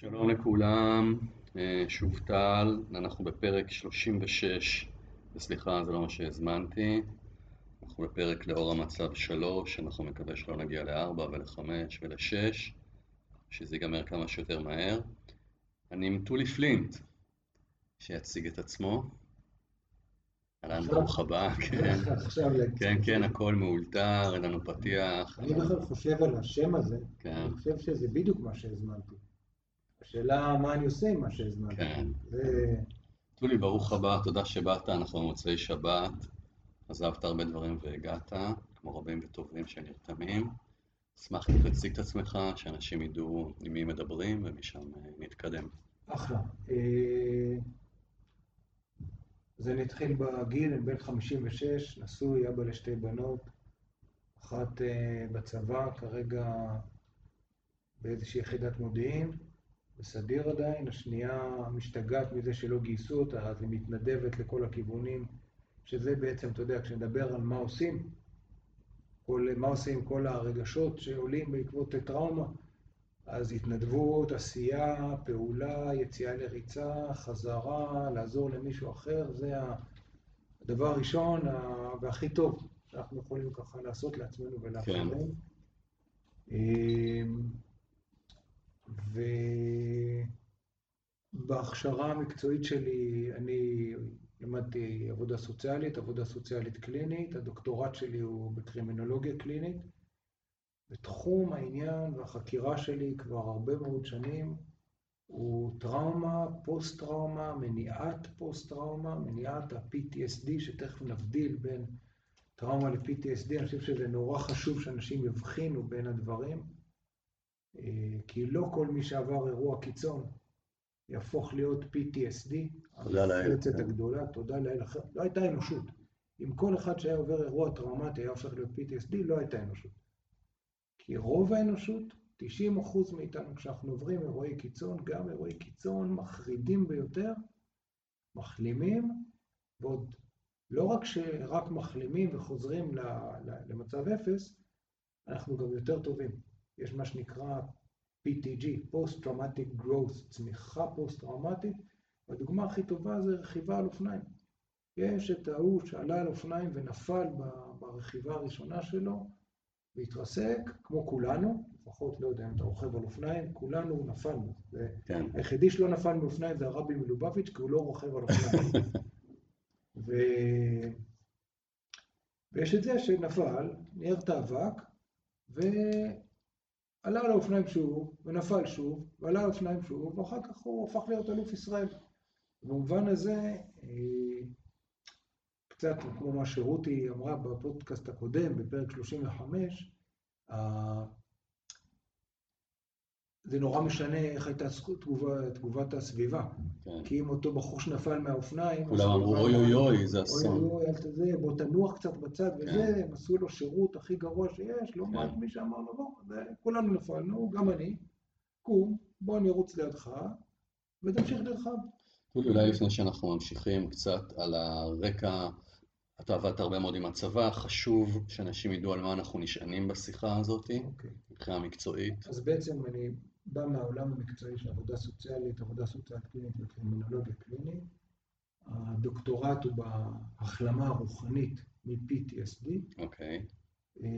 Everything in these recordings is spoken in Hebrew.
שלום לכולם, אה, שוב טל, אנחנו בפרק 36, וסליחה זה לא מה שהזמנתי, אנחנו בפרק לאור המצב 3, אנחנו מקווה שלא נגיע ל-4 ול-5 ול-6, שזה ייגמר כמה שיותר מהר. אני עם טולי פלינט, שיציג את עצמו. אהלן, ברוך הבא, כן. כן, כן, הכל מאולתר, אין לנו פתיח. אני בכלל חושב על השם הזה, כן. אני חושב שזה בדיוק מה שהזמנתי. השאלה מה אני עושה עם מה שהזמנתי. כן. טולי, ברוך הבא, תודה שבאת, אנחנו במוצאי שבת. עזבת הרבה דברים והגעת, כמו רבים וטובים שנרתמים. אשמח אם תציג את עצמך, שאנשים ידעו עם מי מדברים, ומשם אה, נתקדם. אחלה. אה, אז אני אתחיל בגיל, אני בן 56, נשוי, אבא לשתי בנות, אחת אה, בצבא, כרגע באיזושהי יחידת מודיעין, בסדיר עדיין, השנייה משתגעת מזה שלא גייסו אותה, אז היא מתנדבת לכל הכיוונים, שזה בעצם, אתה יודע, כשנדבר על מה עושים, כל, מה עושים עם כל הרגשות שעולים בעקבות טראומה, אז התנדבות, עשייה, פעולה, יציאה לריצה, חזרה, לעזור למישהו אחר, זה הדבר הראשון והכי טוב שאנחנו יכולים ככה לעשות לעצמנו ולאחרים. כן. ובהכשרה המקצועית שלי אני למדתי עבודה סוציאלית, עבודה סוציאלית קלינית, הדוקטורט שלי הוא בקרימינולוגיה קלינית. ותחום העניין והחקירה שלי כבר הרבה מאוד שנים הוא טראומה, פוסט-טראומה, מניעת פוסט-טראומה, מניעת ה-PTSD, שתכף נבדיל בין טראומה ל-PTSD. אני חושב שזה נורא חשוב שאנשים יבחינו בין הדברים, כי לא כל מי שעבר אירוע קיצון יהפוך להיות PTSD. תודה לאל. המפלצת הגדולה, תודה לאל. לא הייתה אנושות. אם כל אחד שהיה עובר אירוע טראומטי היה הופך להיות PTSD, לא הייתה אנושות. כי רוב האנושות, 90% מאיתנו כשאנחנו עוברים אירועי קיצון, גם אירועי קיצון מחרידים ביותר, מחלימים, ועוד לא רק שרק מחלימים וחוזרים למצב אפס, אנחנו גם יותר טובים. יש מה שנקרא PTG, Post-Traumatic Growth, צמיחה פוסט-טראומטית, והדוגמה הכי טובה זה רכיבה על אופניים. יש את ההוא שעלה על אופניים ונפל ברכיבה הראשונה שלו, והתרסק, כמו כולנו, לפחות, לא יודע אם אתה רוכב על אופניים, כולנו נפלנו. כן. היחידי שלא נפל מאופניים זה הרבי מלובביץ', כי הוא לא רוכב על אופניים. ו... ויש את זה שנפל, ניער את האבק, ועלה על האופניים שוב, ונפל שוב, ועלה על האופניים שוב, ואחר כך הוא הפך להיות אלוף ישראל. במובן הזה, קצת כמו מה שרותי אמרה בפודקאסט הקודם, בפרק 35, זה נורא משנה איך הייתה תגובה, תגובת הסביבה. כן. כי אם אותו בחור שנפל מהאופניים... כולם אמרו אוי אוי אוי, זה אוי אסון. אוי, אל תזה, בוא תנוח קצת בצד כן. וזה, הם עשו לו שירות הכי גרוע שיש, לא כן. מעט מי שאמר לו, בוא, כולנו נפלנו, גם אני, קום, בוא אני ארוץ לידך, ותמשיך. טולי, אולי לפני שאנחנו ממשיכים קצת על הרקע, אתה עבדת הרבה מאוד עם הצבא, חשוב שאנשים ידעו על מה אנחנו נשענים בשיחה הזאת, אוקיי. מבחינה מקצועית. אז בעצם אני בא מהעולם המקצועי של עבודה סוציאלית, עבודה סוציאלית קלינית וקרימינולוגיה קלינית. הדוקטורט הוא בהחלמה הרוחנית מ-PTSD, אוקיי, אה,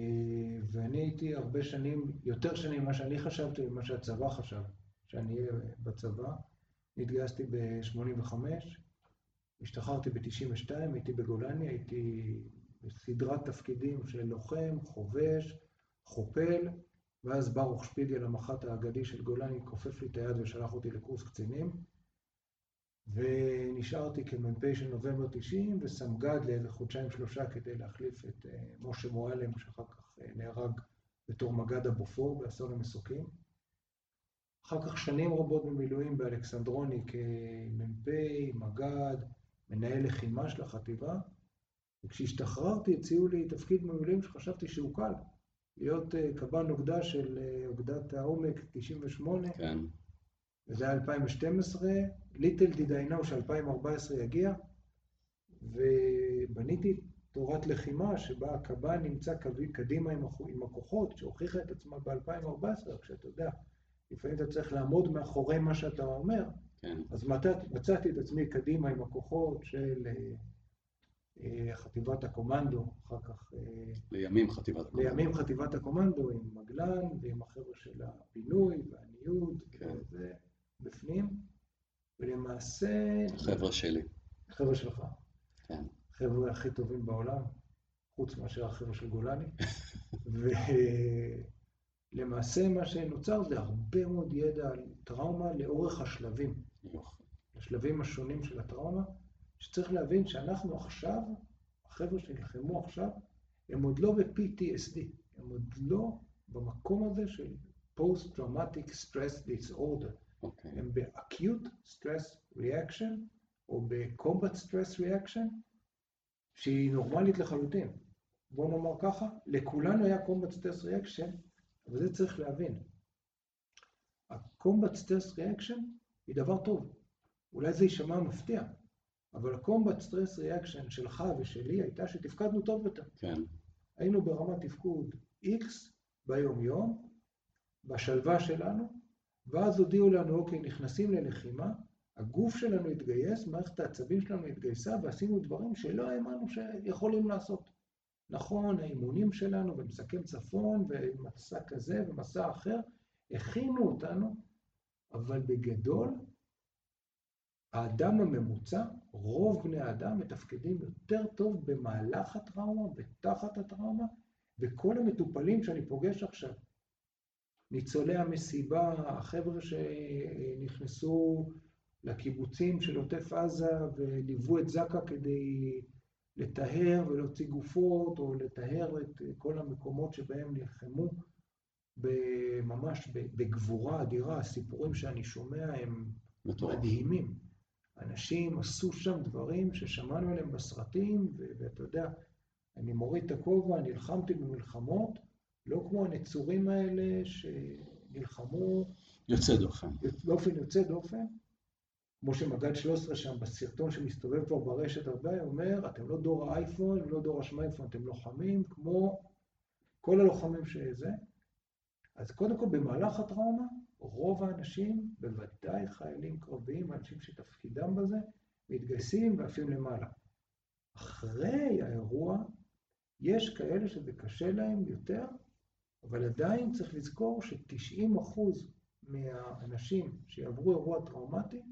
ואני הייתי הרבה שנים, יותר שנים ממה שאני חשבתי וממה שהצבא חשב, שאני אהיה בצבא. התגייסתי ב-85, השתחררתי ב-92, הייתי בגולני, הייתי בסדרת תפקידים של לוחם, חובש, חופל, ואז ברוך שפיגל, המח"ט האגדי של גולני, כופף לי את היד ושלח אותי לקורס קצינים. ונשארתי כמ"פ של נובמבר 90 וסמג"ד לאיזה חודשיים שלושה כדי להחליף את אה, משה מועלם, שאחר כך אה, נהרג בתור מג"ד הבופור באסון המסוקים. אחר כך שנים רבות במילואים באלכסנדרוני כמ"פ, מג"ד, מנהל לחימה של החטיבה, וכשהשתחררתי הציעו לי תפקיד במילואים שחשבתי שהוא קל, להיות אה, קב"ן אוגדה של אה, אוגדת העומק 98, כן, וזה היה 2012, ליטל דיד I know ש-2014 יגיע, ובניתי תורת לחימה שבה הקב"ן נמצא קדימה עם הכוחות, שהוכיחה את עצמה ב-2014, רק שאתה יודע, לפעמים אתה צריך לעמוד מאחורי מה שאתה אומר. כן. אז מצאתי את עצמי קדימה עם הכוחות של אה, חטיבת הקומנדו, אחר כך... אה, לימים חטיבת הקומנדו. לימים חטיבת הקומנדו, עם מגלן ועם החבר'ה של הפינוי והניוד, כן. וזה בפנים, ולמעשה... החבר'ה שלי. החבר'ה שלך. כן. החבר'ה הכי טובים בעולם, חוץ מאשר החבר'ה של גולני. ולמעשה מה שנוצר זה הרבה מאוד ידע על טראומה לאורך השלבים. השלבים השונים של הטראומה. שצריך להבין שאנחנו עכשיו, החבר'ה שנלחמו עכשיו, הם עוד לא ב-PTSD, הם עוד לא במקום הזה של Post-Traumatic Stress Disorder. Okay. אוקיי. הם ב-Acute Stress Reaction, או ב-Combat Stress Reaction, שהיא נורמלית לחלוטין. בואו נאמר ככה, לכולנו היה Combat Stress Reaction, אבל זה צריך להבין. ה-Combat Stress Reaction היא דבר טוב. אולי זה יישמע מפתיע, אבל ה-combat stress reaction שלך ושלי הייתה שתפקדנו טוב יותר. כן. היינו ברמת תפקוד X ביום-יום, בשלווה שלנו, ואז הודיעו לנו, אוקיי, נכנסים ללחימה, הגוף שלנו התגייס, מערכת העצבים שלנו התגייסה, ועשינו דברים שלא האמנו שיכולים לעשות. נכון, האימונים שלנו במסכם צפון, ומסע כזה ומסע אחר, הכינו אותנו, אבל בגדול, האדם הממוצע, רוב בני האדם מתפקדים יותר טוב במהלך הטראומה ותחת הטראומה, וכל המטופלים שאני פוגש עכשיו, ניצולי המסיבה, החבר'ה שנכנסו לקיבוצים של עוטף עזה וליוו את זק"א כדי לטהר ולהוציא גופות, או לטהר את כל המקומות שבהם נלחמו, ממש בגבורה אדירה, הסיפורים שאני שומע הם מדהימים. אנשים עשו שם דברים ששמענו עליהם בסרטים, ואתה יודע, אני מוריד את הכובע, נלחמתי במלחמות, לא כמו הנצורים האלה שנלחמו... יוצא דופן. באופן יוצא דופן. כמו שמג"ד 13 שם בסרטון שמסתובב כבר ברשת הרבה, אומר, אתם לא דור האייפון, לא דור השמייפון, אתם לוחמים כמו כל הלוחמים שזה. אז קודם כל, במהלך הטראומה, רוב האנשים, בוודאי חיילים קרביים, אנשים שתפקידם בזה, מתגייסים ועפים למעלה. אחרי האירוע, יש כאלה שזה קשה להם יותר, אבל עדיין צריך לזכור ש-90% מהאנשים שיעברו אירוע טראומטי,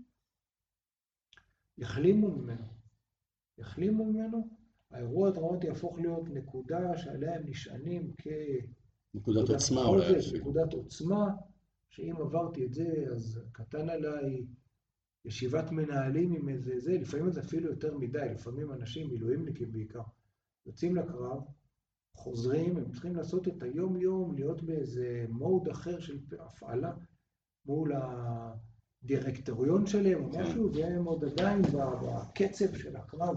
יחלימו ממנו. יחלימו ממנו, האירוע הטראומטי יהפוך להיות נקודה שעליה הם נשענים כ... נקודת עוצמה אולי. נקודת עוצמה, שאם עברתי את זה, אז קטן עליי ישיבת מנהלים עם איזה זה, לפעמים זה אפילו יותר מדי, לפעמים אנשים, מילואימניקים בעיקר, יוצאים לקרב, חוזרים, הם צריכים לעשות את היום-יום, להיות באיזה מוד אחר של הפעלה מול הדירקטוריון שלהם או כן. משהו, והם עוד עדיין בקצב של הקרב.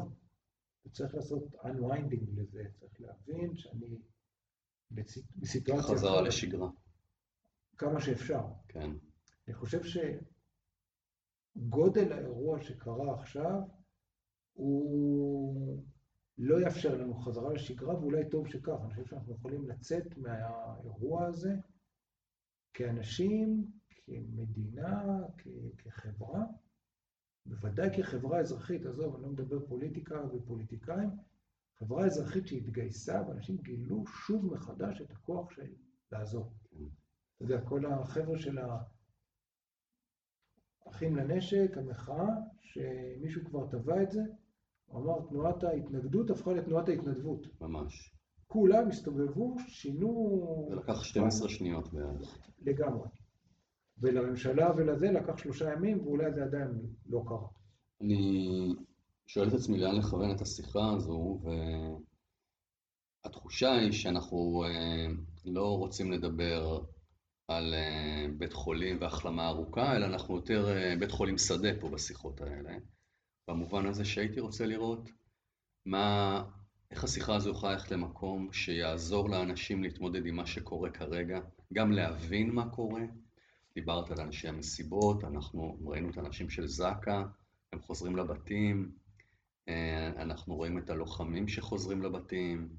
וצריך לעשות unwinding לזה, צריך להבין שאני בסיטואציה... חזרה לשגרה. כמה שאפשר. כן. אני חושב שגודל האירוע שקרה עכשיו, הוא לא יאפשר לנו חזרה לשגרה, ואולי טוב שכך. אני חושב שאנחנו יכולים לצאת מהאירוע הזה כאנשים, כמדינה, כחברה, בוודאי כחברה אזרחית, עזוב, אני לא מדבר פוליטיקה ופוליטיקאים, חברה אזרחית שהתגייסה, ואנשים גילו שוב מחדש את הכוח של לעזור. אתה יודע, כל החבר'ה של האחים לנשק, המחאה, שמישהו כבר טבע את זה, הוא אמר, תנועת ההתנגדות הפכה לתנועת ההתנדבות. ממש. כולם הסתובבו, שינו... זה לקח 12 שניות בערך. לגמרי. ולממשלה ולזה לקח שלושה ימים, ואולי זה עדיין לא קרה. אני שואל את עצמי לאן לכוון את השיחה הזו, והתחושה היא שאנחנו אה, לא רוצים לדבר על אה, בית חולים והחלמה ארוכה, אלא אנחנו יותר אה, בית חולים שדה פה בשיחות האלה. במובן הזה שהייתי רוצה לראות מה, איך השיחה הזו יכולה ללכת למקום שיעזור לאנשים להתמודד עם מה שקורה כרגע, גם להבין מה קורה. דיברת על אנשי המסיבות, אנחנו ראינו את האנשים של זק"א, הם חוזרים לבתים, אה, אנחנו רואים את הלוחמים שחוזרים לבתים,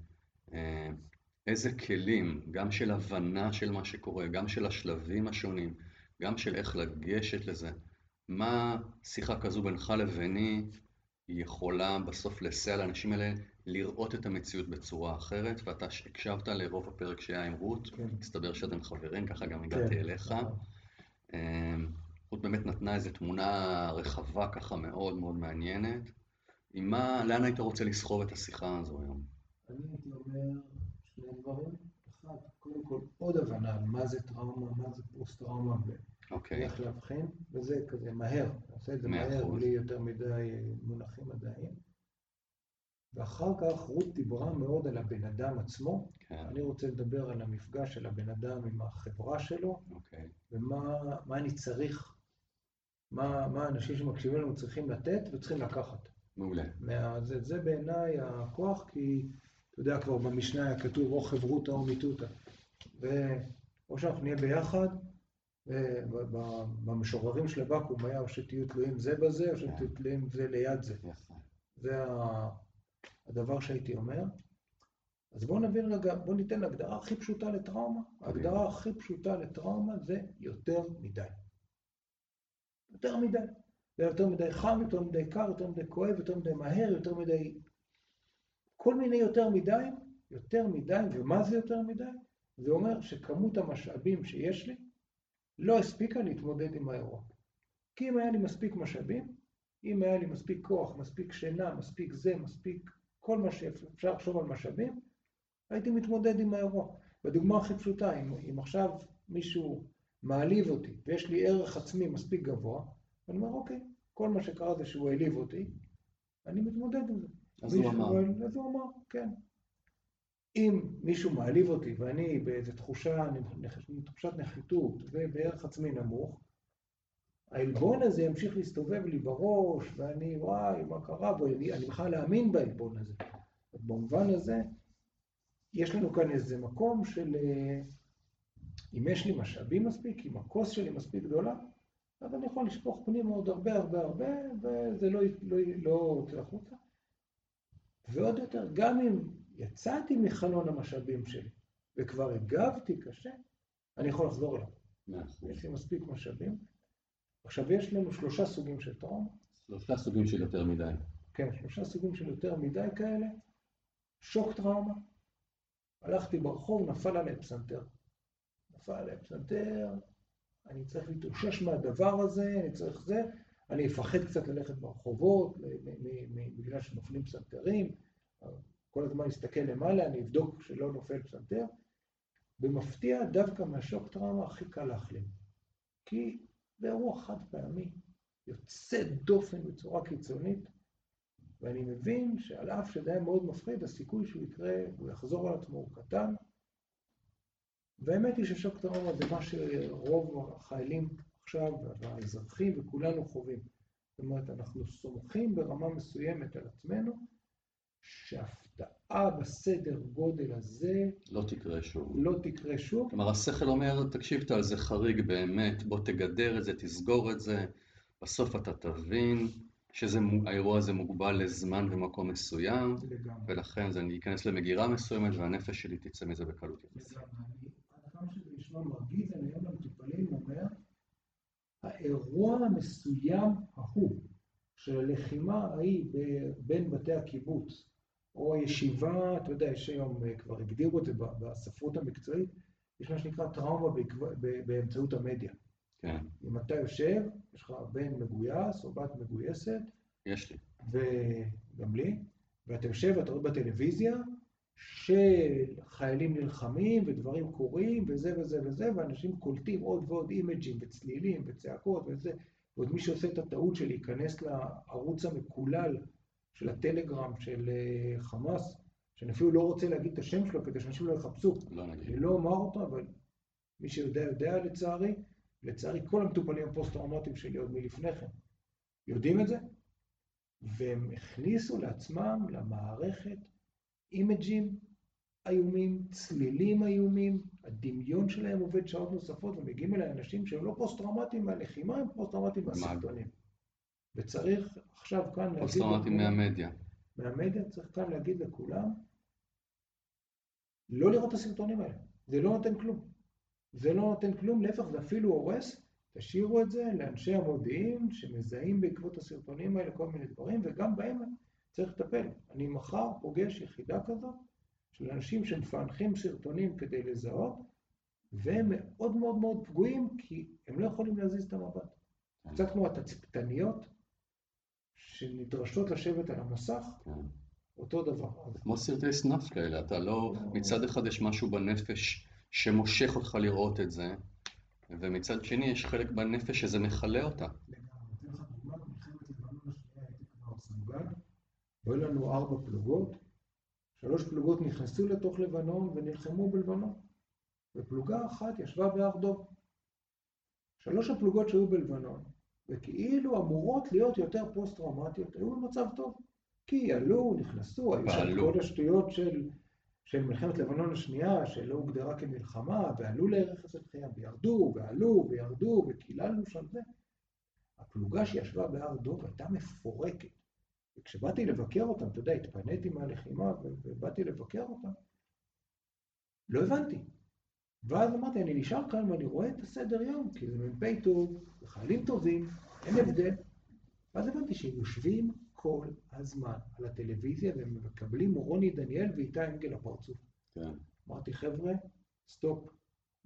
איזה כלים, גם של הבנה של מה שקורה, גם של השלבים השונים, גם של איך לגשת לזה. מה שיחה כזו בינך לביני יכולה בסוף לסייע לאנשים האלה לראות את המציאות בצורה אחרת, ואתה הקשבת לרוב הפרק שהיה עם רות, כן. מסתבר שאתם חברים, ככה גם הגעתי כן. אליך. אמ, רות באמת נתנה איזו תמונה רחבה ככה מאוד מאוד מעניינת. עם מה, לאן היית רוצה לסחוב את השיחה הזו היום? אני הייתי אומר שני דברים. אחד, קודם כל עוד הבנה מה זה טראומה, מה זה פוסט-טראומה אוקיי, ואיך להבחין, וזה כזה מהר, נעשה את זה מהר. בלי יותר מדי מונחים מדעיים. ואחר כך רות דיברה מאוד על הבן אדם עצמו. כן, אני רוצה לדבר על המפגש של הבן אדם עם החברה שלו, אוקיי, ומה מה אני צריך, מה, מה האנשים שמקשיבים לנו צריכים לתת וצריכים לקחת. מעולה. מה, זה, זה בעיניי הכוח, כי אתה יודע, כבר במשנה היה כתוב או חברותא או מיתותא. ואו שאנחנו נהיה ביחד, ובמשוררים של הבקו"ם היה או שתהיו תלויים זה בזה, או שתהיו תלויים זה ליד זה. זה הדבר שהייתי אומר. אז בואו נבין רגע, בואו ניתן הגדרה הכי פשוטה לטראומה. ההגדרה הכי פשוטה לטראומה זה יותר מדי. יותר מדי. זה יותר מדי חם, יותר מדי קר, יותר מדי כואב, יותר מדי מהר, יותר מדי... כל מיני יותר מדי, יותר מדי, ומה זה יותר מדי? זה אומר שכמות המשאבים שיש לי לא הספיקה להתמודד עם האירוע. כי אם היה לי מספיק משאבים, אם היה לי מספיק כוח, מספיק שינה, מספיק זה, מספיק כל מה שאפשר לחשוב על משאבים, הייתי מתמודד עם האירוע. בדוגמה הכי פשוטה, אם, אם עכשיו מישהו מעליב אותי ויש לי ערך עצמי מספיק גבוה, אני אומר, אוקיי, כל מה שקרה זה שהוא העליב אותי, אני מתמודד עם זה. אז הוא אמר. אז הוא אמר, כן. אם מישהו מעליב אותי ואני באיזו תחושה, תחושת נחיתות ובערך עצמי נמוך, העלבון הזה ימשיך להסתובב לי בראש, ואני, וואי, מה קרה? ואני אני בכלל להאמין בעלבון הזה. במובן הזה, יש לנו כאן איזה מקום של אה, אם יש לי משאבים מספיק, אם הכוס שלי מספיק גדולה, אז אני יכול לשפוך פנימה עוד הרבה הרבה הרבה, וזה לא, לא, לא יוצא החוצה. ועוד יותר, גם אם יצאתי מחלון המשאבים שלי וכבר הגבתי קשה, אני יכול לחזור אליו. אחוז. יש לי מספיק משאבים. עכשיו, יש לנו שלושה סוגים של טראומה. שלושה סוגים של יותר מדי. כן, שלושה סוגים של יותר מדי כאלה. שוק טראומה. הלכתי ברחוב, נפל עליי פסנתר. נפל עליי פסנתר, אני צריך להתאושש מהדבר הזה, אני צריך זה. אני אפחד קצת ללכת ברחובות, בגלל שנופלים פסנתרים. כל הזמן אסתכל למעלה, אני אבדוק שלא נופל פסנתר. במפתיע, דווקא מהשוק טראומה הכי קל להחלים. כי זה אירוע חד פעמי, יוצא דופן בצורה קיצונית, ואני מבין שעל אף שזה היה מאוד מפחיד, הסיכוי שהוא יקרה, הוא יחזור על עצמו, הוא קטן. והאמת היא ששוק טראומה זה מה שרוב החיילים עכשיו, והאזרחים וכולנו חווים. זאת אומרת, אנחנו סומכים ברמה מסוימת על עצמנו, שהפתעה בסדר גודל הזה לא תקרה שוב. לא תקרה שוב. כלומר, השכל אומר, תקשיב טל, זה חריג באמת, בוא תגדר את זה, תסגור את זה, בסוף אתה תבין שהאירוע הזה מוגבל לזמן ומקום מסוים, לגמרי. ולכן זה ייכנס למגירה מסוימת והנפש שלי תצא מזה בקלות. לגמרי. אני- עד כמה שזה נשמע מרגיז, אני היום למטופלים אומר, האירוע המסוים ההוא של הלחימה ההיא בין בתי הקיבוץ, או הישיבה, אתה יודע, יש היום, אה, כבר הגדירו את זה בספרות המקצועית, יש מה שנקרא טראומה באמצעות המדיה. כן, אם אתה יושב, יש לך בן מגויס או בת מגויסת, יש לי. וגם לי, ואתה יושב ואתה רואה בטלוויזיה שחיילים נלחמים ודברים קורים וזה וזה וזה, ואנשים קולטים עוד ועוד אימג'ים וצלילים וצעקות וזה, ועוד מי שעושה את הטעות של להיכנס לערוץ המקולל של הטלגרם של אה, חמאס, שאני אפילו לא רוצה להגיד את השם שלו כדי שאנשים לא יחפשו, לא אני. לא אומר אותו, אבל מי שיודע יודע לצערי, לצערי כל המטופלים הפוסט-טראומטיים שלי עוד מלפני כן יודעים את זה, והם הכניסו לעצמם, למערכת, אימג'ים איומים, צלילים איומים, הדמיון שלהם עובד שעות נוספות, ומגיעים אליי אנשים שהם לא פוסט-טראומטיים מהלחימה, הם פוסט-טראומטיים מהסרטונים. וצריך עכשיו כאן להגיד... פוסט-טראומטיים מהמדיה. מהמדיה, צריך כאן להגיד לכולם, לא לראות את הסרטונים האלה. זה לא נותן כלום. זה לא נותן כלום, להפך, זה אפילו הורס, תשאירו את זה לאנשי המודיעין שמזהים בעקבות הסרטונים האלה כל מיני דברים, וגם בהם צריך לטפל. אני מחר פוגש יחידה כזאת של אנשים שמפענחים סרטונים כדי לזהות, והם מאוד מאוד מאוד פגועים, כי הם לא יכולים להזיז את המבט. קצת כמו התצפיתניות, שנדרשות לשבת על המסך, כן. אותו דבר. כמו סרטי סנאף כאלה, אתה לא... לא. מצד אחד יש משהו בנפש שמושך אותך לראות את זה, ומצד שני יש חלק בנפש שזה מכלה אותה. לגמרי. אתן לך דוגמה, מלחמת לבנון השנייה הייתי כבר סמג"ד, היו לנו ארבע פלוגות, שלוש פלוגות נכנסו לתוך לבנון ונלחמו בלבנון, ופלוגה אחת ישבה בהר דב. שלוש הפלוגות שהיו בלבנון, וכאילו אמורות להיות יותר פוסט-טראומטיות, היו במצב טוב. כי עלו, נכנסו, היו שם. כל השטויות של, של מלחמת לבנון השנייה, שלא הוגדרה כמלחמה, ועלו לרכס התחייה, וירדו, ועלו, וירדו, וקיללנו שם זה. הפלוגה שישבה בהר דב הייתה מפורקת. וכשבאתי לבקר אותם, אתה יודע, התפניתי מהלחימה ובאתי לבקר אותם, לא הבנתי. ואז אמרתי, אני נשאר כאן ואני רואה את הסדר יום, כי זה מ"פ טוב, זה חיילים טובים, אין הבדל. ואז הבנתי שהם יושבים כל הזמן על הטלוויזיה והם מקבלים רוני דניאל ואיתי אנגל לפרצוף. כן. אמרתי, חבר'ה, stop,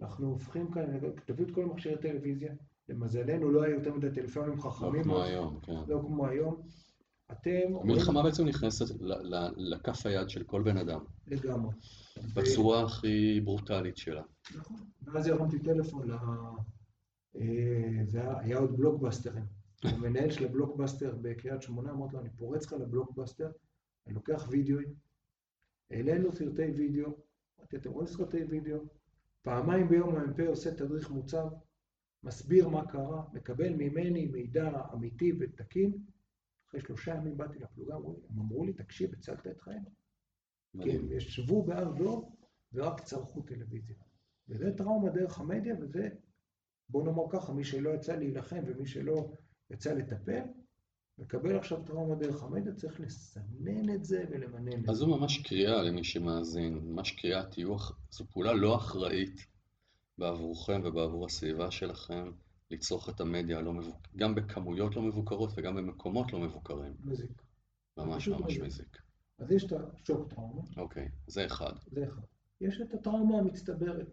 אנחנו הופכים כאן, תביאו את כל מכשירי טלוויזיה. למזלנו לא היו יותר מדי טלפונים לא חכמים, כמו אז- היום, כן. לא כמו היום. אתם... המלחמה בעצם נכנסת לכף היד של כל בן אדם, לגמרי. בצורה הכי ברוטלית שלה. נכון. ואז הרמתי טלפון ל... אה, זה היה, היה עוד בלוקבאסטרים. המנהל של הבלוקבאסטר בקריית שמונה, אמרתי לו, אני פורץ לך לבלוקבאסטר, אני לוקח וידאוים, העלינו סרטי וידאו, אמרתי, אתם רואים סרטי וידאו? פעמיים ביום המ"פ עושה תדריך מוצב, מסביר מה קרה, מקבל ממני מידע אמיתי ותקין. אחרי שלושה ימים באתי לפלוגה, הם אמרו לי, תקשיב, הצלת את חיינו. כי. הם ישבו בהר דב ורק צרכו טלוויזיה. וזה טראומה דרך המדיה, וזה, בוא נאמר ככה, מי שלא יצא להילחם ומי שלא יצא לטפל, מקבל עכשיו טראומה דרך המדיה, צריך לסנן את זה ולמנן את אז זה. זו ממש קריאה למי שמאזין, ממש קריאה, תהיו, זו פעולה לא אחראית בעבורכם ובעבור הסביבה שלכם, לצרוך את המדיה הלא מבוק... גם בכמויות לא מבוקרות וגם במקומות לא מבוקרים. מזיק. ממש ממש מזיק. אז יש את השוק טראומה, אוקיי, זה אחד. זה אחד. יש את הטראומה המצטברת.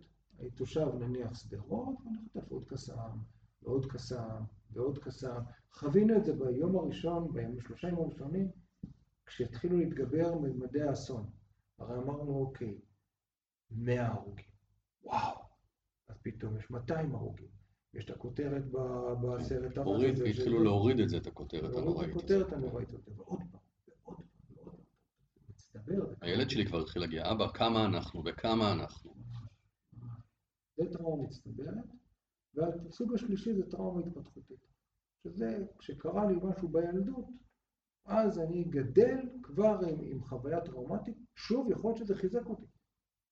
תושב נניח שדרות, ואני חוטף עוד קסאם, ועוד קסאם, ועוד קסאם. חווינו את זה ביום הראשון, בימים שלושה ימים הראשונים, כשהתחילו להתגבר ממדי האסון. הרי אמרנו, אוקיי, 100 הרוגים. וואו. אז פתאום יש 200 הרוגים. יש את הכותרת ב- בסרט הוריד, התחילו להוריד את זה, את הכותרת להוריד את הנוראית הזאת. הכותרת הנוראית הזאת, ועוד פעם, ועוד פעם, ועוד פעם. מצטבר. הילד שלי כבר התחיל להגיע, אבא, כמה אנחנו וכמה אנחנו. זה טראומה מצטברת, והסוג השלישי זה טראומה התפתחותית, שזה כשקרה לי משהו בילדות, אז אני גדל כבר עם, עם חוויה טראומטית, שוב, יכול להיות שזה חיזק אותי.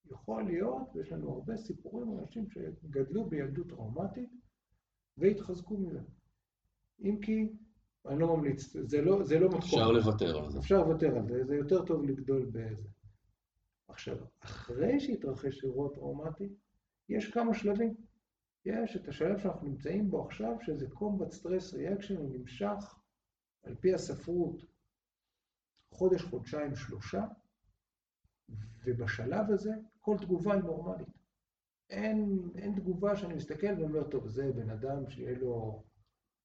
יכול להיות, ויש לנו הרבה סיפורים אנשים שגדלו בילדות טראומטית והתחזקו מזה. אם כי, אני לא ממליץ, זה לא, זה לא מתכון. אפשר לוותר על זה. אפשר לוותר על זה, זה יותר טוב לגדול בזה. עכשיו, אחרי שהתרחש אירוע טראומטי, יש כמה שלבים. יש את השלב שאנחנו נמצאים בו עכשיו, שזה Combat Stress Reaction, הוא נמשך, על פי הספרות, חודש, חודשיים, שלושה, ובשלב הזה כל תגובה היא נורמלית. אין, אין תגובה שאני מסתכל ואומר, טוב, זה בן אדם שיהיה לו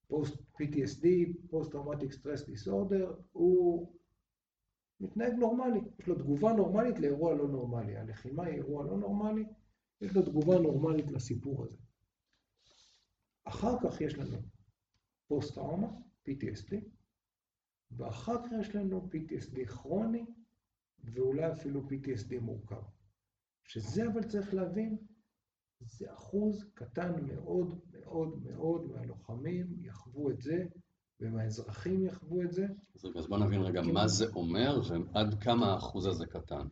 post PTSD, post traumatic stress disorder, הוא מתנהג נורמלי, יש לו תגובה נורמלית לאירוע לא נורמלי. הלחימה היא אירוע לא נורמלי, יש לו תגובה נורמלית לסיפור הזה. אחר כך יש לנו פוסט טראומה, PTSD, ואחר כך יש לנו PTSD כרוני, ואולי אפילו PTSD מורכב. שזה אבל צריך להבין, זה אחוז קטן מאוד מאוד מאוד מהלוחמים יחוו את זה, ומהאזרחים יחוו את זה. אז רגע, אז בוא נבין רגע מה זה אומר ועד כמה האחוז הזה קטן.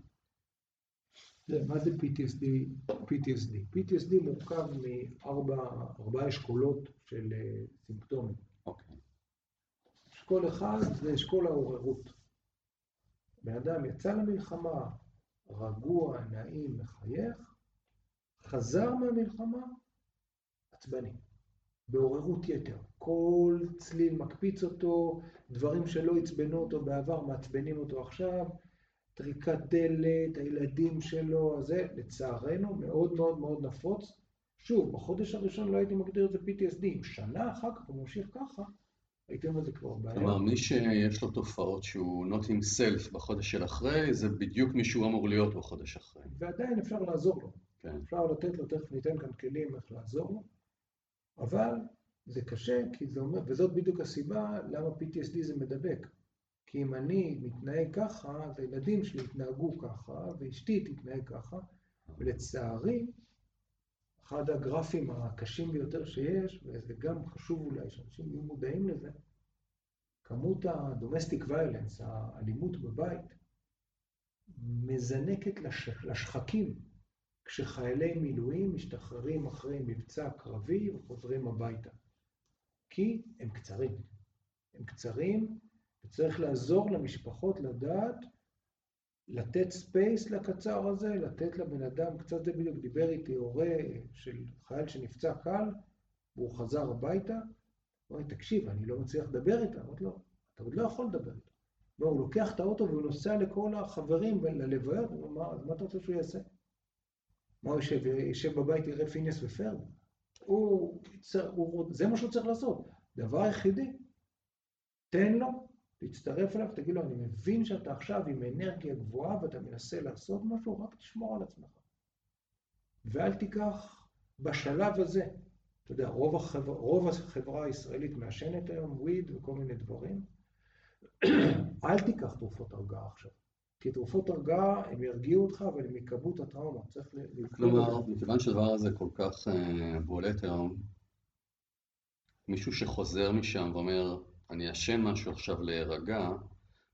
זה, מה זה PTSD? PTSD. PTSD מורכב מארבעה אשכולות של אה, סימפטומים. אוקיי. אשכול אחד זה אשכול העוררות. בן אדם יצא למלחמה, רגוע, נעים, מחייך, חזר מהמלחמה, עצבני. בעוררות יתר. כל צליל מקפיץ אותו, דברים שלא עצבנו אותו בעבר מעצבנים אותו עכשיו, טריקת דלת, הילדים שלו, זה לצערנו מאוד מאוד מאוד נפוץ. שוב, בחודש הראשון לא הייתי מגדיר את זה PTSD, אם שנה אחר כך הוא ממשיך ככה, הייתי אומר זה כבר בעיה. כלומר, מי שיש לו תופעות שהוא not himself בחודש של אחרי, זה בדיוק מי שהוא אמור להיות בחודש אחרי. ועדיין אפשר לעזור לו. כן. אפשר לתת לו, תכף ניתן כאן כלים איך לעזור לו, אבל זה קשה, כי זה אומר, וזאת בדיוק הסיבה למה PTSD זה מדבק. כי אם אני מתנהג ככה, אז הילדים שלי יתנהגו ככה, ואשתי תתנהג ככה, ולצערי, אחד הגרפים הקשים ביותר שיש, וזה גם חשוב אולי שאנשים יהיו מודעים לזה, כמות ה-domestic violence, האלימות בבית, מזנקת לש... לשחקים כשחיילי מילואים משתחררים אחרי מבצע קרבי וחוזרים הביתה. כי הם קצרים. הם קצרים, וצריך לעזור למשפחות לדעת לתת space לקצר הזה, לתת לבן אדם, קצת זה בדיוק דיבר איתי הורה של חייל שנפצע קל, והוא חזר הביתה, הוא אומר, תקשיב, אני לא מצליח לדבר איתה. אמרתי לו, אתה עוד לא יכול לדבר איתה. הוא לוקח את האוטו והוא נוסע לכל החברים ללוויות, הוא אומר, אז מה אתה רוצה שהוא יעשה? מה הוא יושב, בבית, יראה פיניאס ופרד? הוא, הוא, זה מה שהוא צריך לעשות. דבר היחידי, תן לו, תצטרף אליו, תגיד לו, אני מבין שאתה עכשיו עם אנרגיה גבוהה ואתה מנסה לעשות משהו, רק תשמור על עצמך. ואל תיקח בשלב הזה, אתה יודע, רוב החברה, רוב החברה הישראלית מעשנת היום וויד וכל מיני דברים, אל תיקח תרופות הרגעה עכשיו. כי תרופות הרגעה, הם ירגיעו אותך, אבל הם יקבעו את הטראומה. צריך ל... כלומר, מכיוון שהדבר הזה כל כך uh, בולט היום, מישהו שחוזר משם ואומר, אני אשן משהו עכשיו להירגע,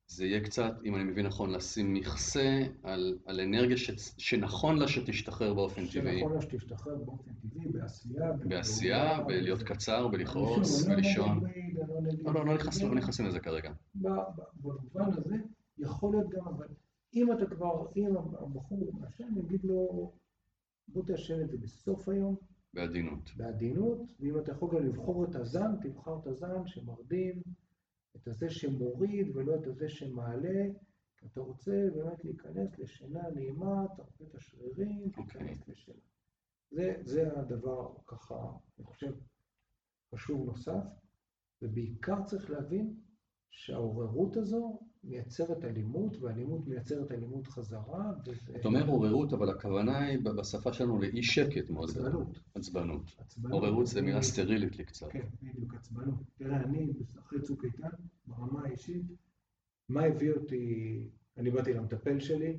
זה יהיה קצת, אם אני מבין נכון, לשים מכסה על, על אנרגיה ש, שנכון לה שתשתחרר באופן טבעי. שנכון לה שתשתחרר באופן טבעי, בעשייה. בעשייה, בלהיות קצר, בלכעוס, בלישון. לא, לא, לא נכנסים לזה כרגע. במובן הזה, יכול להיות גם, אבל אם אתה כבר, אם הבחור מעשן, נגיד לו, בוא תעשן את זה בסוף היום. בעדינות. בעדינות, ואם אתה יכול גם לבחור את הזן, תבחר את הזן שמרדים, את הזה שמוריד ולא את הזה שמעלה, אתה רוצה באמת להיכנס לשינה נעימה, תרפה את השרירים, okay. אוקיי. תיכנס לשינה. זה, זה הדבר ככה, אני חושב, חשוב נוסף, ובעיקר צריך להבין שהעוררות הזו מייצרת אלימות, ואלימות מייצרת אלימות חזרה. וזה... אתה אומר עוררות, אבל הכוונה היא בשפה שלנו לאי שקט מאוד. עצבנות. עצבנות. עוררות זה מילה סטרילית לי קצת. כן, בדיוק, עצבנות. תראה, אני, אחרי צוק איתן, ברמה האישית, מה הביא אותי, אני באתי למטפל שלי,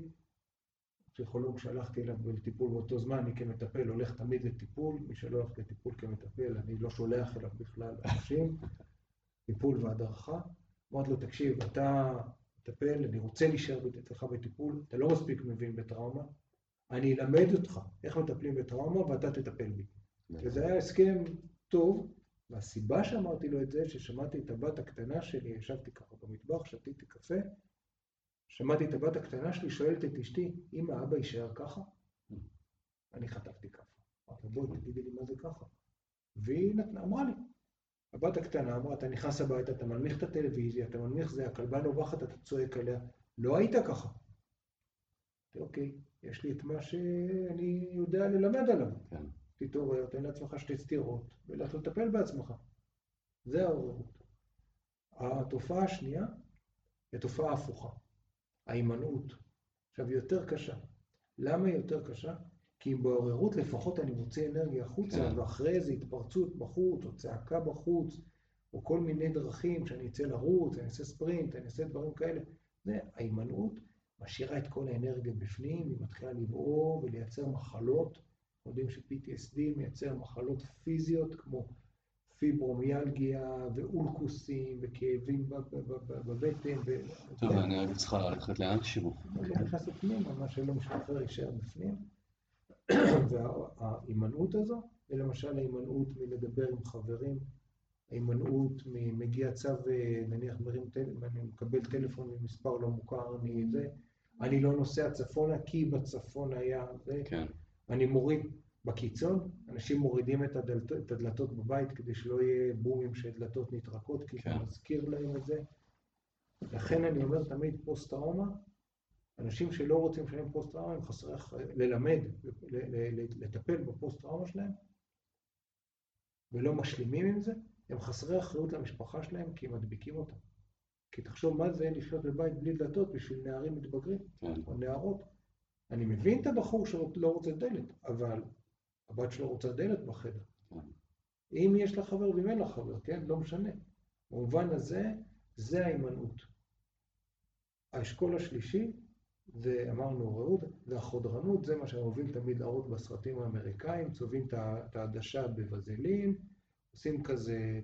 פסיכולוג שהלכתי אליו לטיפול באותו זמן, אני כמטפל הולך תמיד לטיפול, מי שלא הולך לטיפול כמטפל, אני לא שולח אליו בכלל אנשים, טיפול והדרכה. אמרתי לו, תקשיב, אתה מטפל, אני רוצה להישאר אצלך בטיפול, אתה לא מספיק מבין בטראומה, אני אלמד אותך איך מטפלים בטראומה ואתה תטפל בי. וזה היה הסכם טוב, והסיבה שאמרתי לו את זה, ששמעתי את הבת הקטנה שלי, ישבתי ככה במטבח, שתיתי קפה, שמעתי את הבת הקטנה שלי שואלת את אשתי, אמא, אבא יישאר ככה? אני חטפתי ככה. אמרתי, בואי, תגידי לי מה זה ככה. והיא אמרה לי, הבת הקטנה אמרה, אתה נכנס הביתה, אתה מנמיך את הטלוויזיה, אתה מנמיך זה, הכלבה נובחת, אתה צועק עליה. לא היית ככה. אוקיי, יש לי את מה שאני יודע ללמד עליו. כן. תתעורר, תן לעצמך שתי סטירות, ולך לטפל בעצמך. זה העוררות. התופעה השנייה היא תופעה הפוכה. ההימנעות. עכשיו, היא יותר קשה. למה היא יותר קשה? כי בעוררות לפחות אני מוציא אנרגיה החוצה, כן. ואחרי איזו התפרצות בחוץ, או צעקה בחוץ, או כל מיני דרכים שאני אצא לרוץ, אני אעשה ספרינט, אני אעשה דברים כאלה. זה ההימנעות משאירה את כל האנרגיה בפנים, היא מתחילה לבעור ולייצר מחלות. יודעים ש-PTSD מייצר מחלות פיזיות כמו פיברומיאלגיה ואולקוסים וכאבים בבטן. טוב, אני רק צריכה ללכת לאן שהוא. אני נכנס לפנים, מה שלא משתחרר יישאר בפנים. וההימנעות הזו, ולמשל ההימנעות מלדבר עם חברים, ההימנעות ממגיע צו, נניח מרים טלפון, אני מקבל טלפון ממספר לא מוכר, אני זה, אני לא נוסע צפונה כי בצפון היה זה, כן. אני מוריד, בקיצון, אנשים מורידים את, הדלת, את הדלתות בבית כדי שלא יהיה בומים של דלתות נטרקות, כי כן. זה מזכיר להם את זה. לכן אני אומר תמיד פוסט-טראומה, אנשים שלא רוצים לשלם פוסט-טראומה, הם חסרי אחריות, ללמד, לטפל בפוסט-טראומה שלהם, ולא משלימים עם זה, הם חסרי אחריות למשפחה שלהם כי הם מדביקים אותם. כי תחשוב מה זה לחיות בבית בלי דלתות בשביל נערים מתבגרים. כן, או נערות. אני מבין את הבחור שלא רוצה דלת, אבל הבת שלו רוצה דלת בחדר. כן. אם יש לה חבר ואם אין לה חבר, כן? לא משנה. במובן הזה, זה ההימנעות. האשכול השלישי, זה אמרנו רעות, זה מה שהם אוהבים תמיד להראות בסרטים האמריקאים, צובעים את העדשה בבזלין, עושים כזה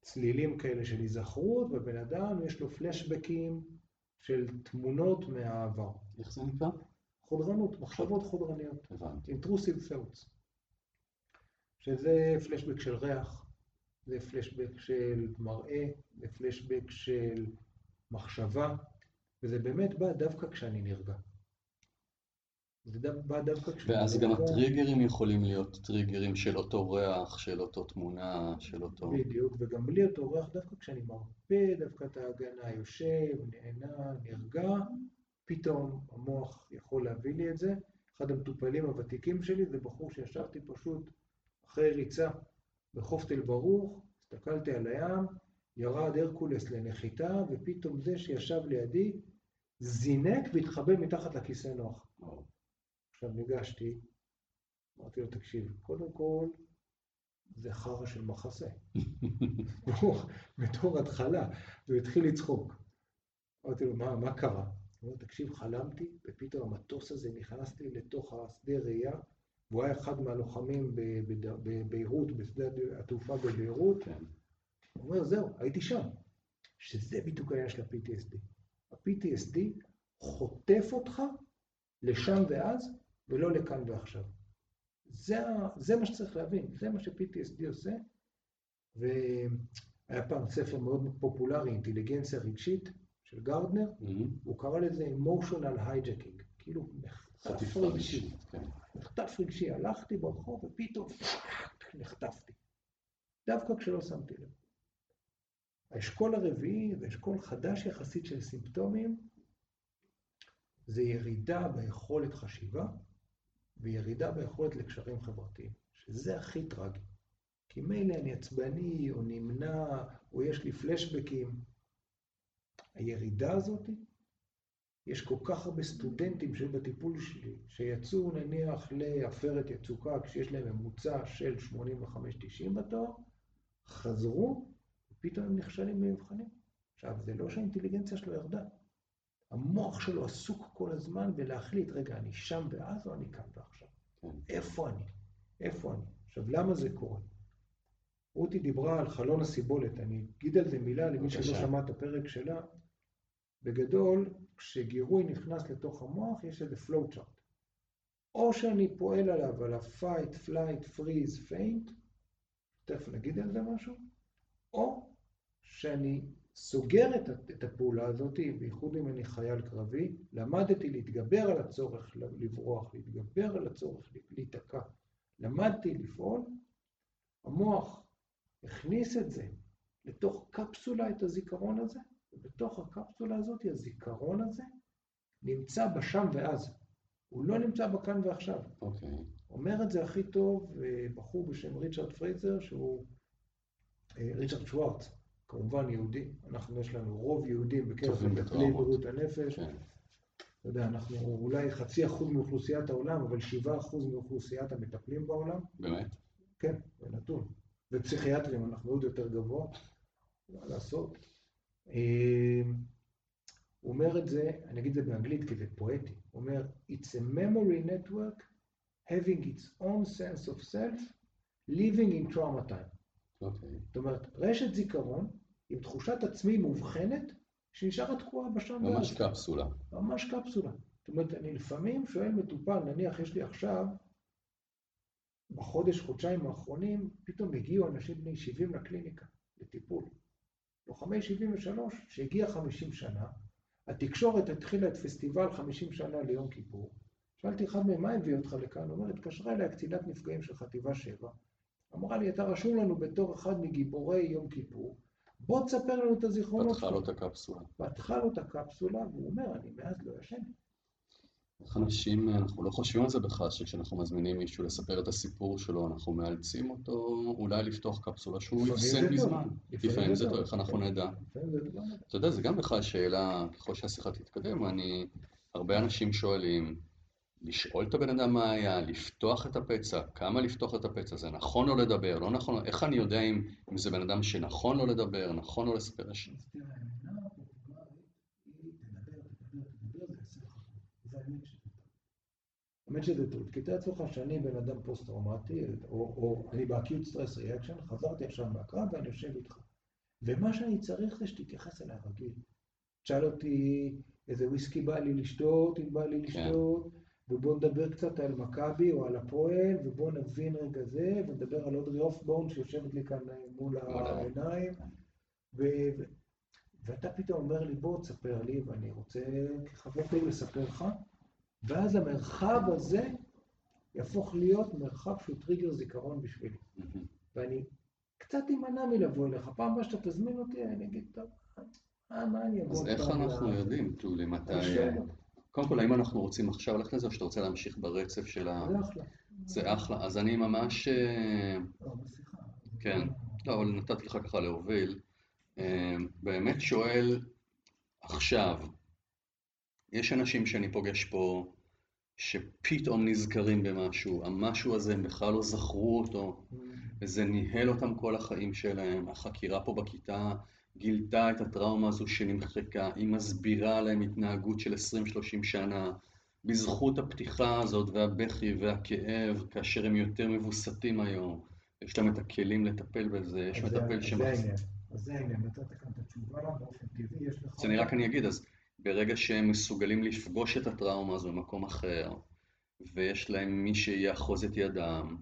צלילים כאלה של היזכרות, ובן אדם יש לו פלשבקים של תמונות מהעבר. איך זה נקרא? חודרנות, מחשבות חודרניות, הבנתי. intrusive thoughts, שזה פלשבק של ריח, זה פלשבק של מראה, זה פלשבק של מחשבה, וזה באמת בא דווקא כשאני נרגע. זה דו- בא דווקא כשאני ואז גם נרגע. הטריגרים יכולים להיות טריגרים של אותו ריח, של אותו תמונה, של אותו... בדיוק, וגם בלי אותו ריח, דווקא כשאני מרפא דווקא את ההגנה, יושב, נהנה, נרגע, פתאום המוח יכול להביא לי את זה. אחד המטופלים הוותיקים שלי זה בחור שישבתי פשוט אחרי ריצה בחוף תל ברוך, הסתכלתי על הים, ירד הרקולס לנחיתה, ופתאום זה שישב לידי זינק והתחבא מתחת לכיסא נוח. עכשיו ניגשתי, אמרתי לו, תקשיב, קודם כל, זה חרא של מחסה. בתור- התחלה, והוא התחיל לצחוק. אמרתי לו, מה, מה קרה? הוא אומר, תקשיב, חלמתי, ופתאום המטוס הזה נכנס לי לתוך השדה ראייה, והוא היה אחד מהלוחמים בביירות, בשדה התעופה בביירות. כן, הוא אומר, זהו, הייתי שם. שזה בדיוק העניין של ה-PTSD. ה-PTSD חוטף אותך לשם ואז, ולא לכאן ועכשיו. זה, זה מה שצריך להבין, זה מה ש-PTSD עושה. והיה פעם ספר מאוד פופולרי, אינטליגנציה רגשית, של גרדנר, מהמם. הוא קרא לזה emotional hijacking, כאילו מחטף חטיפה רגשי. רגשית, כן. מחטף רגשי, הלכתי ברחוב ופתאום נחטפתי. דווקא כשלא שמתי לב. האשכול הרביעי זה אשכול חדש יחסית של סימפטומים, זה ירידה ביכולת חשיבה וירידה ביכולת לקשרים חברתיים, שזה הכי טרגי. כי מילא אני עצבני או נמנע או יש לי פלשבקים. הירידה הזאת, יש כל כך הרבה סטודנטים שהיו בטיפול שלי, שיצאו נניח לעפרת יצוקה כשיש להם ממוצע של 85-90 בתואר, חזרו, ופתאום הם נכשלים במבחנים. עכשיו, זה לא שהאינטליגנציה שלו ירדה. המוח שלו עסוק כל הזמן בלהחליט, רגע, אני שם ואז או אני כאן ועכשיו? כן. איפה אני? איפה אני? עכשיו, למה זה קורה? רותי דיברה על חלון הסיבולת, אני אגיד על זה מילה למי שלא. שמע את הפרק שלה. בגדול, כשגירוי נכנס לתוך המוח, יש איזה flow chart. או שאני פועל עליו, על ה-fight, flight, freeze, faint, תכף נגיד על זה משהו, או שאני סוגר את, את הפעולה הזאת, בייחוד אם אני חייל קרבי, למדתי להתגבר על הצורך לברוח, להתגבר על הצורך להיתקע. למדתי לפעול, המוח הכניס את זה לתוך קפסולה, את הזיכרון הזה, ובתוך הקפסולה הזאת, הזיכרון הזה נמצא בשם ואז. הוא לא נמצא בכאן ועכשיו. אוקיי. אומר את זה הכי טוב אה, בחור בשם ריצ'רד פרייזר, שהוא אה, ריצ'רד שוורץ, כמובן יהודי. אנחנו, יש לנו רוב יהודים בקרב מטפלי. בריאות הנפש. כן. אתה יודע, אנחנו אולי חצי אחוז מאוכלוסיית העולם, אבל שבעה אחוז מאוכלוסיית המטפלים בעולם. באמת? כן, זה נתון. ופסיכיאטרים אנחנו עוד יותר גבוה, מה לעשות. אה, הוא אומר את זה, אני אגיד את זה באנגלית כי זה פואטי, הוא אומר, It's a memory network having its own sense of self, living in trauma time. אוקיי. זאת אומרת, רשת זיכרון עם תחושת עצמי מובחנת, שנשארת תקועה בשם ממש ואז. קפסולה. ממש קפסולה. זאת אומרת, אני לפעמים שואל מטופל, נניח יש לי עכשיו, בחודש, חודשיים האחרונים, פתאום הגיעו אנשים בני 70 לקליניקה, לטיפול. לוחמי 73, שהגיע 50 שנה, התקשורת התחילה את פסטיבל 50 שנה ליום כיפור, שאלתי אחד מהם, מה הביא אותך לכאן? הוא אומר, התקשרה אליי קצינת נפגעים של חטיבה 7, אמרה לי, אתה רשום לנו בתור אחד מגיבורי יום כיפור, בוא תספר לנו את הזיכרונות. פתחה לו את הקפסולה. פתחה לו את הקפסולה, והוא אומר, אני מאז לא ישן. איך אנשים, אנחנו לא חושבים על זה בכלל, שכשאנחנו מזמינים מישהו לספר את הסיפור שלו, אנחנו מאלצים אותו אולי לפתוח קפסולה שהוא הפסד. מזמן. לפעמים זה טוב. איך אנחנו לא נדע. אתה יודע, זה גם בכלל שאלה, ככל שהשיחה תתקדם, אני, הרבה אנשים שואלים, לשאול את הבן אדם מה היה, לפתוח את הפצע, כמה לפתוח את הפצע, זה נכון לו לדבר, לא נכון, איך אני יודע אם, אם זה בן אדם שנכון לו לדבר, נכון לו לספר לך טוב. זה האמת שזה טוב. האמת שזה טוב. כי תאר לעצמך שאני בן אדם פוסט-טראומטי, או, או אני ב acute stress reaction, חזרתי עכשיו מהקרב ואני יושב איתך. ומה שאני צריך זה שתתייחס אליי רגיל. תשאל אותי איזה וויסקי בא לי לשתות, אם בא לי לשתות, ובוא נדבר קצת על מכבי או על הפועל, ובוא נבין רגע זה, ונדבר על אודרי הפבורן שיושבת לי כאן מול העיניים. ו- ואתה פתאום אומר לי, בוא תספר לי, ואני רוצה כחבר פעיל לספר לך, ואז המרחב הזה יהפוך להיות מרחב שהוא טריגר זיכרון בשבילי. ואני קצת אמנע מלבוא אליך. פעם הבאה שאתה תזמין אותי, אני אגיד, טוב, אה, מה אני אבוא אז איך אנחנו יודעים, טולי, מתי... קודם כל, האם אנחנו רוצים עכשיו ללכת לזה, או שאתה רוצה להמשיך ברצף של ה... זה אחלה. זה אחלה. אז אני ממש... אה, לא. כן. לא, אבל נתתי לך ככה להוביל. אה, באמת שואל עכשיו, יש אנשים שאני פוגש פה שפתאום נזכרים במשהו, המשהו הזה, הם בכלל לא זכרו אותו, וזה ניהל אותם כל החיים שלהם. החקירה פה בכיתה גילתה את הטראומה הזו שנמחקה, היא מסבירה להם התנהגות של 20-30 שנה. בזכות הפתיחה הזאת והבכי והכאב, כאשר הם יותר מבוסתים היום, יש להם את הכלים לטפל בזה, יש מטפל אז שמח... זה העניין. אז זה העניין, נתת כאן את התשובה, באופן טבעי יש לך... אז אני רק אני אגיד, אז ברגע שהם מסוגלים לפגוש את הטראומה הזו במקום אחר, ויש להם מי שיאחוז את ידם,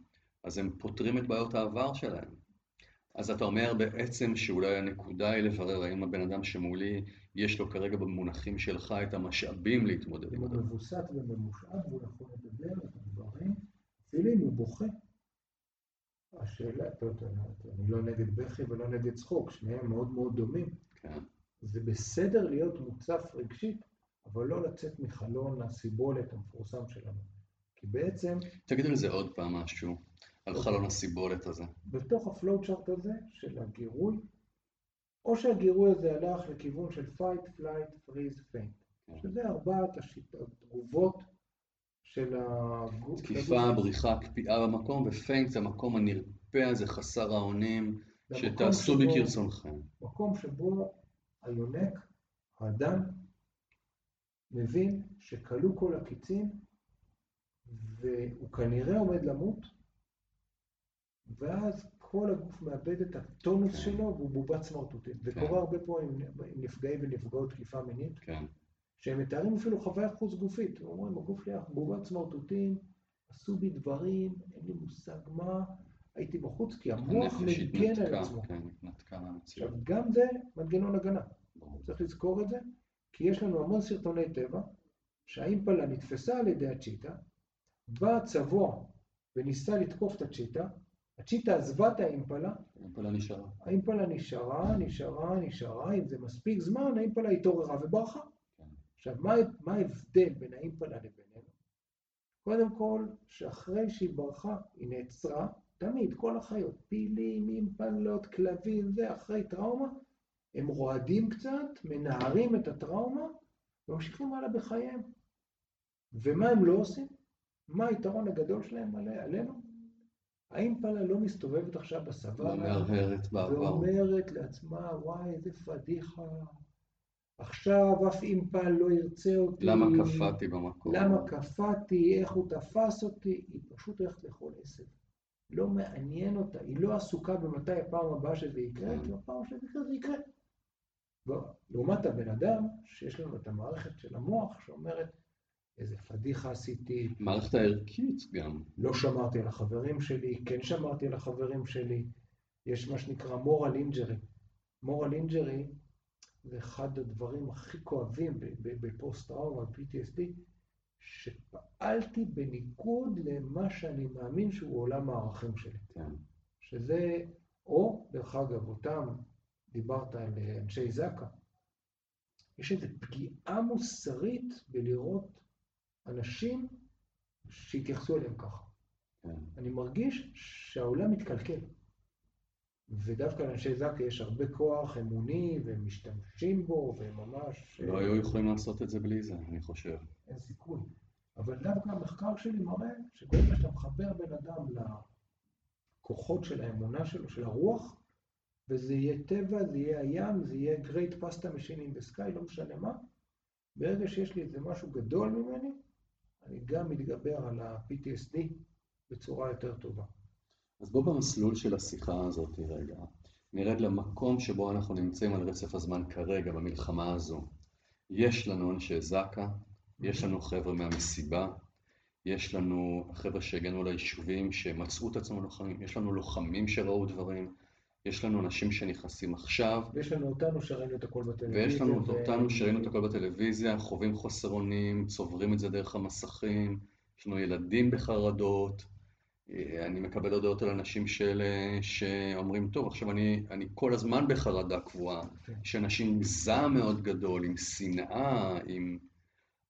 אז הם פותרים את בעיות העבר שלהם. אז אתה אומר בעצם שאולי הנקודה היא לברר האם הבן אדם שמולי, יש לו כרגע במונחים שלך את המשאבים להתמודד עם הוא הדבר. מבוסת וממושאב, הוא יכול לדבר את הדברים, אפילו אם הוא בוכה. השאלה, יודע, אני לא נגד בכי ולא נגד צחוק, שניהם מאוד מאוד דומים. כן. זה בסדר להיות מוצף רגשית, אבל לא לצאת מחלון הסיבולת המפורסם שלנו. כי בעצם, תגיד על זה עוד פעם משהו, על. חלון הסיבולת הזה. בתוך הפלואוצ'ארט הזה של הגירוי, או שהגירוי הזה הלך לכיוון של fight, flight, freeze, faint, כן. שזה ארבעת השיטות, תגובות של הגוף. תקיפה, בריחה, קפיאה במקום, ופיינט זה המקום הנרפה הזה, חסר האונים, שתעשו כרצונכם. מקום שבו היונק, האדם, מבין שכלו כל הקיצים, והוא כנראה עומד למות, ואז כל הגוף מאבד את הטונוס כן. שלו והוא בובת סמרטוטית. זה כן. קורה הרבה פה עם עם נפגעי ונפגעות תקיפה מינית, כן, שהם מתארים אפילו חוויה חוץ גופית. הם אומרים, הגוף שלי בובת סמרטוטים, עשו בי דברים, אין לי מושג מה, הייתי בחוץ, כי המוח מגן על עצמו. כן. עכשיו, גם זה מנגנון הגנה. ברור. צריך לזכור את זה, כי יש לנו המון סרטוני טבע, שהאימפלה נתפסה על ידי הצ'יטה, בא הצבוע וניסה לתקוף את הצ'יטה, הצ'יטה עזבה את האימפלה, האימפלה נשארה. האימפלה נשארה, נשארה, נשארה, אם זה מספיק זמן, האימפלה התעוררה וברחה. כן. עכשיו, מה, מה ההבדל בין האימפלה לבינינו? קודם כל, שאחרי שהיא ברחה, היא נעצרה, תמיד, כל החיות, פילים, אימפלות, כלבים, זה, אחרי טראומה, הם רועדים קצת, מנערים את הטראומה, וממשיכים הלאה בחייהם. ומה הם לא עושים? מה היתרון הגדול שלהם עלי- עלינו? האימפלה לא מסתובבת עכשיו לא בסוואנה, מהרהרת בעבר. ואומרת לעצמה, וואי, איזה פדיחה. עכשיו אף אימפל לא ירצה אותי. למה קפאתי במקום? למה קפאתי, איך הוא תפס אותי, היא פשוט הולכת לאכול עשב. לא מעניין אותה, היא לא עסוקה במתי הפעם הבאה שזה יקרה, כן. כי הפעם שזה יקרה, זה יקרה. לא, לעומת הבן אדם, שיש לנו את המערכת של המוח, שאומרת, איזה פדיחה עשיתי, מערכת הערכית גם. לא שמרתי על החברים שלי, כן שמרתי על החברים שלי. יש מה שנקרא moral injury. moral injury זה אחד הדברים הכי כואבים בפוסט-טראומה, ב-PTSD, שפעלתי בניגוד למה שאני מאמין שהוא עולם הערכים שלי. כן. שזה, או, דרך אגב, אותם, דיברת על אנשי זק"א, יש איזו פגיעה מוסרית בלראות אנשים שהתייחסו אליהם ככה. כן. אני מרגיש שהעולם מתקלקל. ודווקא לאנשי זק"א יש הרבה כוח אמוני, והם משתמשים בו, והם ממש... לא היו יכולים לעשות את זה בלי זה, אני חושב. אין סיכוי. אבל דווקא המחקר שלי מראה שברגע שאתה מחבר בן אדם לכוחות של האמונה שלו, של הרוח, וזה יהיה טבע, זה יהיה הים, זה יהיה great pasta machine in the sky, לא משנה מה, ברגע שיש לי איזה משהו גדול ממני, אני גם מתגבר על ה-PTSD בצורה יותר טובה. אז בוא במסלול של השיחה הזאת רגע, נרד למקום שבו אנחנו נמצאים על רצף הזמן כרגע, במלחמה הזו. יש לנו אנשי זק"א, יש לנו חבר'ה מהמסיבה, יש לנו חבר'ה שהגענו ליישובים שמצאו את עצמם לוחמים, יש לנו לוחמים שראו דברים, יש לנו אנשים שנכנסים עכשיו. ויש לנו אותנו שראינו את הכל בטלוויזיה. ויש לנו ו... אותנו שראינו את הכל בטלוויזיה, חווים חוסר אונים, צוברים את זה דרך המסכים, יש לנו ילדים בחרדות. אה, אני מקבל הודעות על אנשים של, שאומרים, טוב, עכשיו אני, אני כל הזמן בחרדה קבועה. Okay. כן. יש אנשים עם זעם מאוד גדול, עם שנאה, עם...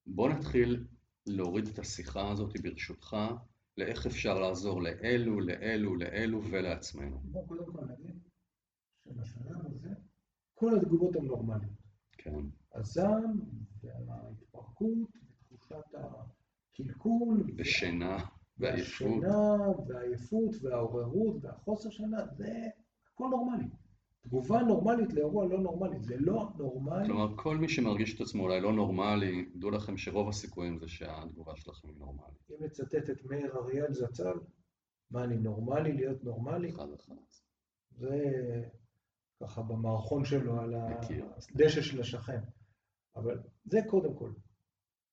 בוא נתחיל להוריד את השיחה הזאת, ברשותך, לאיך אפשר לעזור לאלו, לאלו, לאלו ולעצמנו. בוא קודם כל נגיד שבשלב הזה כל התגובות הן נורמליות. כן. הזעם וההתפרקות ותחושת הקלקול. ושינה ועייפות. והשינה והעייפות והעוררות והחוסר שינה, זה הכל נורמלי. תגובה נורמלית לאירוע לא נורמלי, זה לא נורמלי. כלומר, כל מי שמרגיש את עצמו אולי לא נורמלי, דעו לכם שרוב הסיכויים זה שהתגובה שלכם היא נורמלית. אם נצטט את מאיר אריאל זצ"ל, מה, אני נורמלי להיות נורמלי? אחד אחד. זה ככה במערכון שלו על הדשא של השכן. אבל זה קודם כל.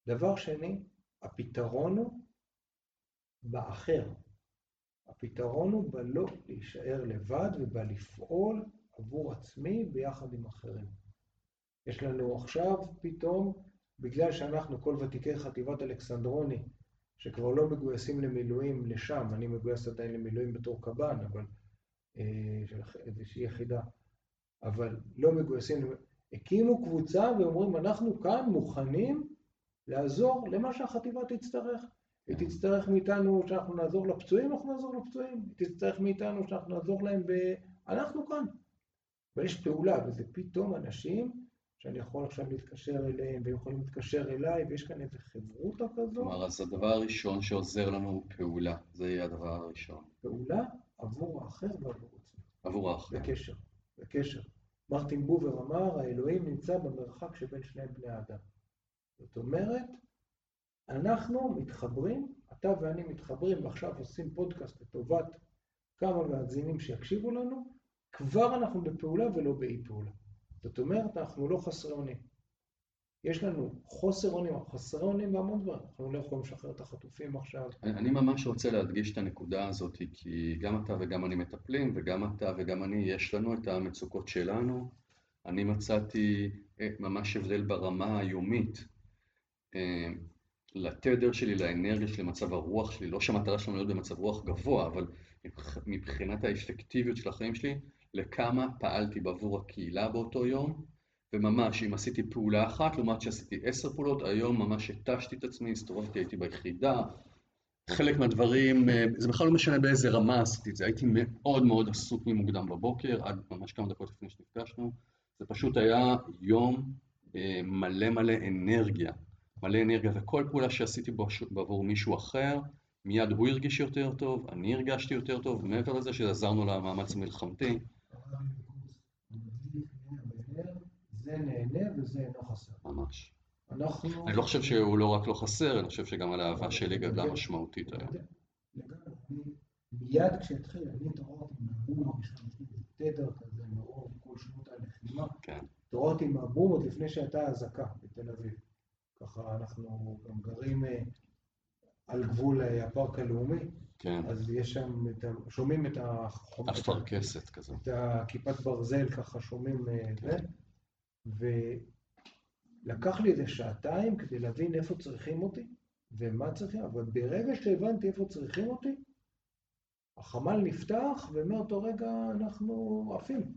דבר שני, הפתרון הוא באחר. הפתרון הוא בלא להישאר לבד ובלפעול עבור עצמי ביחד עם אחרים. יש לנו עכשיו פתאום, בגלל שאנחנו כל ותיקי חטיבת אלכסנדרוני, שכבר לא מגויסים למילואים לשם, אני מגויס עדיין למילואים בתור קב"ן, אבל אה, של איזושהי יחידה, אבל לא מגויסים, הקימו קבוצה ואומרים, אנחנו כאן מוכנים לעזור למה שהחטיבה תצטרך. היא תצטרך מאיתנו שאנחנו נעזור לפצועים, אנחנו נעזור לפצועים. היא תצטרך מאיתנו שאנחנו נעזור להם ב... אנחנו כאן. אבל יש פעולה, וזה פתאום אנשים שאני יכול עכשיו להתקשר אליהם, והם יכולים להתקשר אליי, ויש כאן איזו חברותא כזאת. כלומר, אז הדבר הראשון שעוזר לנו הוא פעולה, זה יהיה הדבר הראשון. פעולה עבור האחר ועבור עצמי. עבור האחר. בקשר, בקשר. מרטין בובר אמר, האלוהים נמצא במרחק שבין שני בני האדם. זאת אומרת, אנחנו מתחברים, אתה ואני מתחברים, ועכשיו עושים פודקאסט לטובת כמה מאזינים שיקשיבו לנו, כבר אנחנו בפעולה ולא באי פעולה. זאת אומרת, אנחנו לא חסרי אונים. יש לנו חוסר אונים, אנחנו חסרי אונים בהמון דברים. אנחנו לא יכולים לשחרר את החטופים עכשיו. אני, ממש רוצה להדגיש את הנקודה הזאת, כי גם אתה וגם אני מטפלים, וגם אתה וגם אני, יש לנו את המצוקות שלנו. אני מצאתי אה, ממש הבדל ברמה היומית. אה, לתדר שלי, לאנרגיה שלי, למצב הרוח שלי, לא שהמטרה שלנו להיות במצב רוח גבוה, אבל מבחינת האפקטיביות של החיים שלי, לכמה פעלתי בעבור הקהילה באותו יום, וממש, אם עשיתי פעולה אחת, לעומת שעשיתי עשר פעולות, היום ממש התשתי את עצמי, הסתובבתי, הייתי ביחידה. חלק מהדברים, אה, זה בכלל לא משנה באיזה רמה עשיתי את זה, הייתי מאוד מאוד עסוק ממוקדם בבוקר, עד ממש כמה דקות לפני שנפגשנו. זה פשוט היה יום אה, מלא מלא אנרגיה, מלא אנרגיה, וכל פעולה שעשיתי בעבור מישהו אחר, מיד הוא הרגיש יותר טוב, אני הרגשתי יותר טוב, ומעבר לזה שעזרנו למאמץ המלחמתי. זה נהנה וזה אינו חסר. ממש. אנחנו... אני לא חושב שהוא לא רק לא חסר, אני חושב שגם על האהבה שלי גדלה משמעותית היום. מיד כשהתחיל, אני התעוררתי מהבום הראשון, יש לי תדר כזה מרוב כל שנות הלחימה. כן. התעוררתי מהבום עוד לפני שהייתה אזעקה בתל אביב. ככה אנחנו גם גרים אה, על גבול אה, הפארק הלאומי. כן. אז יש שם, את ה... שומעים את החומר. אפרכסת כזו. את הכיפת ברזל, ככה שומעים אה, כן. זה. ולקח לי איזה שעתיים כדי להבין איפה צריכים אותי, ומה צריכים, אבל ברגע שהבנתי איפה צריכים אותי, החמ"ל נפתח, ומאותו רגע אנחנו עפים.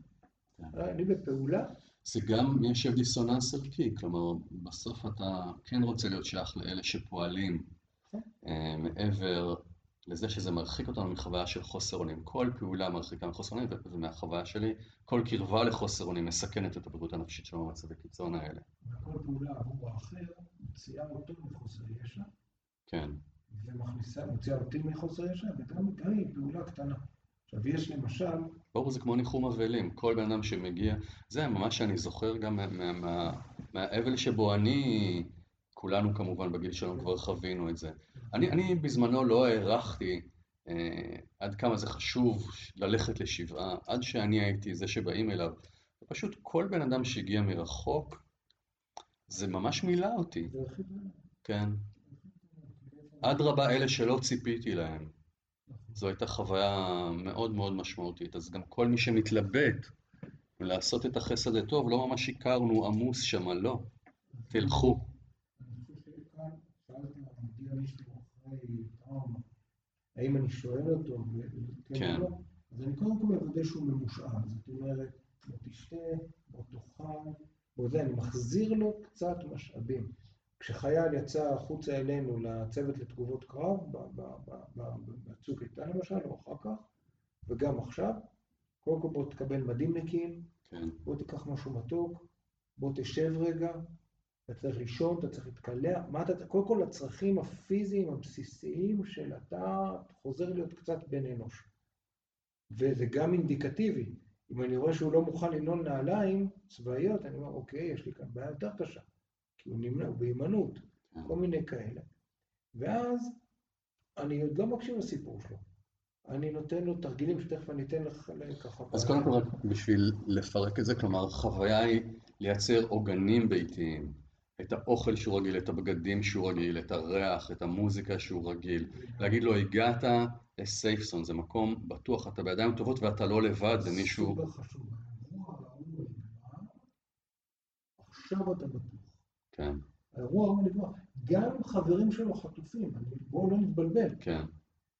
כן. אני בפעולה. זה גם מיישב דיסוננס ערכי, כלומר, בסוף אתה כן רוצה להיות שייך לאלה שפועלים נכון. אה, מעבר לזה שזה מרחיק אותנו מחוויה של חוסר אונים. כל פעולה מרחיקה מחוסר אונים, ומהחוויה שלי, כל קרבה לחוסר אונים מסכנת את הבריאות הנפשית שלנו במצבי קיצון האלה. וכל פעולה עבור האחר מוציאה אותו מחוסר ישע, כן, ומכניסה, מוציאה אותי מחוסר ישע, וגם גם היא פעולה קטנה. עכשיו יש למשל, ברור, זה כמו ניחום אבלים, כל בן אדם שמגיע, זה ממש שאני זוכר גם מה- מה- מה- מהאבל שבו אני, כולנו כמובן בגיל שלנו כבר חווינו את זה. אני, אני בזמנו לא הערכתי אה, עד כמה זה חשוב ללכת לשבעה, עד שאני הייתי זה שבאים אליו. ופשוט כל בן אדם שהגיע מרחוק, זה ממש מילא אותי. כן. אדרבה אלה שלא ציפיתי להם. זו הייתה חוויה מאוד מאוד משמעותית. אז גם כל מי שמתלבט לעשות את החסד הטוב, לא ממש הכרנו עמוס שמה, לא. תלכו. אני חושב שכאן, שאלת, מגיע מישהו אחרי טראומה, האם אני שואל אותו, כן. או לא? אז אני קודם כל מוודא שהוא ממושאל, זאת אומרת, בוא תשתה, בוא תאכל, בוא זה, אני מחזיר לו קצת משאבים. כשחייל יצא החוצה אלינו לצוות לתגובות קרב, בצוק איתן למשל, או אחר כך, וגם עכשיו, קודם כל בוא תקבל מדים נקיים, כן, בוא תיקח משהו מתוק, בוא תשב רגע, אתה צריך לישון, אתה צריך להתקלח, מה אתה, קודם כל הצרכים הפיזיים הבסיסיים של אתה חוזר להיות קצת בן אנוש. וזה גם אינדיקטיבי. אם אני רואה שהוא לא מוכן לנעול נעליים צבאיות, אני אומר, אוקיי, יש לי כאן בעיה יותר קשה. כי הוא נמנע, הוא בהימנעות. כל מיני כאלה. ואז אני עוד לא מקשיב לסיפור שלו. אני נותן לו תרגילים שתכף אני אתן לך ככה. אז קודם כל בשביל לפרק את זה, כלומר, החוויה היא לייצר עוגנים ביתיים. את האוכל שהוא רגיל, את הבגדים שהוא רגיל, את הריח, את המוזיקה שהוא רגיל. להגיד לו, הגעת לסייפסון, זה מקום בטוח, אתה בידיים טובות ואתה לא לבד, זה מישהו... עכשיו אתה בטוח. כן, האירוע ההוא נגמר. גם חברים שלו חטופים, בואו לא נתבלבל. כן,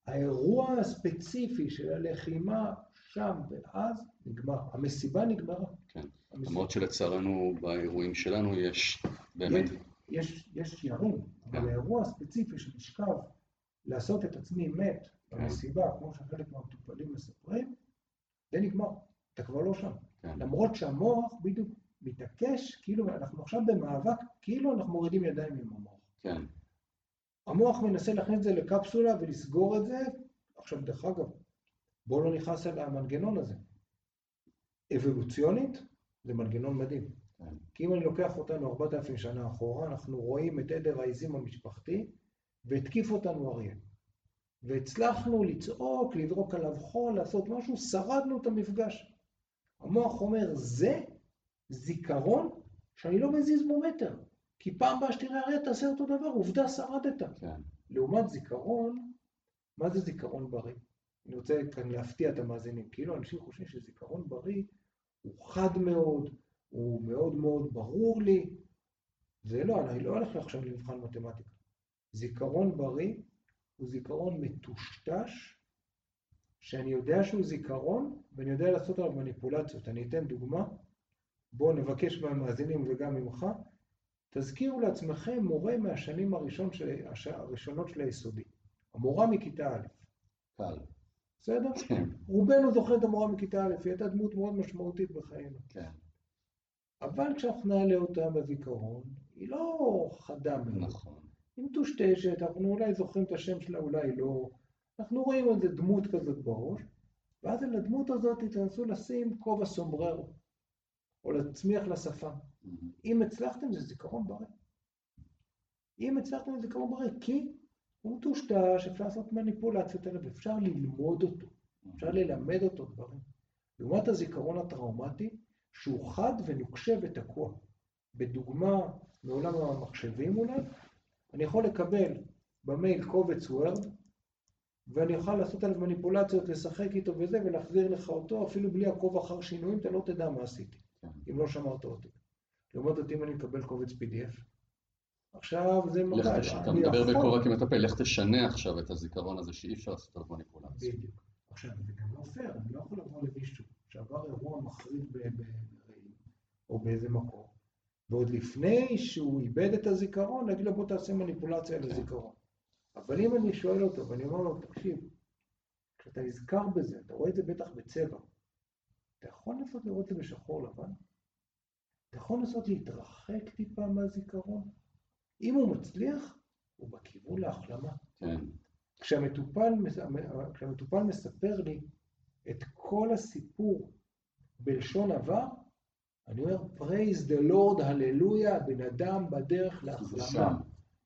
האירוע הספציפי של הלחימה שם ואז נגמר. המסיבה נגמרה. כן. המסיבה- למרות שלצערנו באירועים שלנו יש באמת... יש, יש ירים, כן. אבל האירוע הספציפי של לשכב, לעשות את עצמי מת כן. במסיבה, כמו שחלק מהמטופלים מספרים, זה נגמר. אתה כבר לא שם. כן, למרות שהמוח בדיוק מתעקש, כאילו אנחנו עכשיו במאבק, כאילו אנחנו מורידים ידיים עם המוח. כן, המוח מנסה להכניס את זה לקפסולה ולסגור את זה. עכשיו, דרך אגב, בואו לא נכנס אל המנגנון הזה. אבולוציונית, זה מנגנון מדהים. כי אם אני לוקח אותנו 4,000 שנה אחורה, אנחנו רואים את עדר העיזים המשפחתי, והתקיף אותנו אריה. והצלחנו לצעוק, לזרוק עליו חול, לעשות משהו, שרדנו את המפגש. המוח אומר, זה זיכרון שאני לא מזיז בו מטר. כי פעם הבאה שתראה אריה תעשה אותו דבר, עובדה שרדת. כן, לעומת זיכרון, מה זה זיכרון בריא? אני רוצה כאן להפתיע את המאזינים. כאילו אנשים חושבים שזיכרון בריא הוא חד מאוד, הוא מאוד מאוד ברור לי. זה לא, אני לא הולך עכשיו למבחן מתמטיקה. זיכרון בריא הוא זיכרון מטושטש, שאני יודע שהוא זיכרון, ואני יודע לעשות עליו מניפולציות. אני אתן דוגמה. בואו נבקש מהמאזינים וגם ממך. תזכירו לעצמכם מורה מהשנים הראשון של, הש- הראשונות של היסודי. המורה מכיתה א', קל. בסדר? כן, רובנו זוכר את המורה מכיתה א', היא הייתה דמות מאוד משמעותית בחיינו. כן, אבל כשאנחנו נעלה אותה בזיכרון, היא לא חדה מאוד. נכון. היא מטושטשת, אנחנו אולי זוכרים את השם שלה, אולי לא. אנחנו רואים איזה דמות כזאת בראש, ואז על הדמות הזאת תנסו לשים כובע סומבררו, או להצמיח לשפה. אם הצלחתם, זה זיכרון בריא. אם הצלחתם, זה זיכרון בריא, כי הוא מטושטש, אפשר לעשות מניפולציות עליו, אפשר ללמוד אותו, אפשר ללמד אותו דברים. לעומת הזיכרון הטראומטי, שהוא חד ונוקשה ותקוע. בדוגמה מעולם המחשבים אולי, אני יכול לקבל במייל קובץ וורד, ואני אוכל לעשות עליו מניפולציות, לשחק איתו וזה, ולהחזיר לך אותו, אפילו בלי עקוב אחר שינויים, אתה לא תדע מה עשיתי, כן. אם לא שמרת אותי. לעומת זאת, אם אני מקבל קובץ PDF, עכשיו זה תש... אתה מדבר בכובע כמטפל, לך תשנה עכשיו את הזיכרון הזה שאי אפשר לעשות עליו מניפולציה. בדיוק. עכשיו, זה גם לא פייר, אני לא יכול לבוא למישהו שעבר אירוע מחריד ב- ב- ברעים, או באיזה מקום, ועוד לפני שהוא איבד את הזיכרון, להגיד לו בוא תעשה מניפולציה על הזיכרון. אבל אם אני שואל אותו ואני אומר לו, תקשיב, כשאתה נזכר בזה, אתה רואה את זה בטח בצבע, אתה יכול לנסות לראות את זה בשחור לבן? אתה יכול לנסות להתרחק טיפה מהזיכרון? אם הוא מצליח, הוא בכיוון להחלמה. כן, כשהמטופל, כשהמטופל מספר לי את כל הסיפור בלשון עבר, אני אומר, praise the Lord, הללויה, הבן אדם בדרך להחלמה.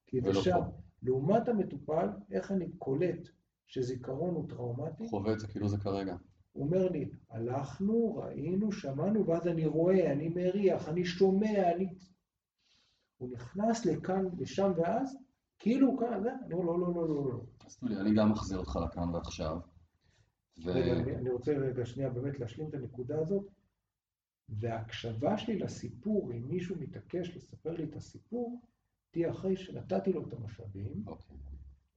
כי זה שם. לעומת המטופל, איך אני קולט שזיכרון הוא טראומטי? חווה את זה כאילו זה כרגע. הוא אומר לי, הלכנו, ראינו, שמענו, ואז אני רואה, אני מריח, אני שומע, אני... הוא נכנס לכאן, לשם ואז, כאילו הוא כאן, זה, אני אומר, לא, לא, לא, לא, לא. אז תולי, אני גם מחזיר אותך לכאן ועכשיו. ו... רגע, אני, רוצה רגע שנייה באמת להשלים את הנקודה הזאת. וההקשבה שלי לסיפור, אם מישהו מתעקש לספר לי את הסיפור, תהיה אחרי שנתתי לו את המשאבים, אוקיי.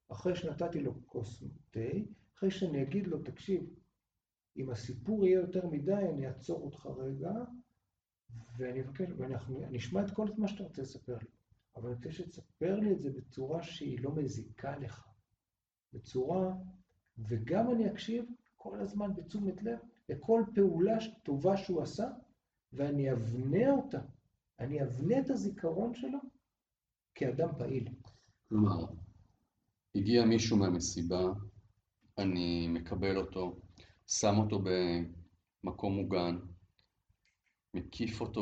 אחרי שנתתי לו כוס תה, אחרי שאני אגיד לו, תקשיב, אם הסיפור יהיה יותר מדי, אני אעצור אותך רגע, ואני אבקש, ואנחנו אני אשמע את כל מה שאתה רוצה לספר לי. אבל אני רוצה שתספר לי את זה בצורה שהיא לא מזיקה לך. בצורה, וגם אני אקשיב כל הזמן בתשומת לב לכל פעולה טובה שהוא עשה, ואני אבנה אותה. אני אבנה את הזיכרון שלו כאדם פעיל. כלומר, הגיע מישהו מהמסיבה, אני מקבל אותו, שם אותו במקום מוגן, מקיף אותו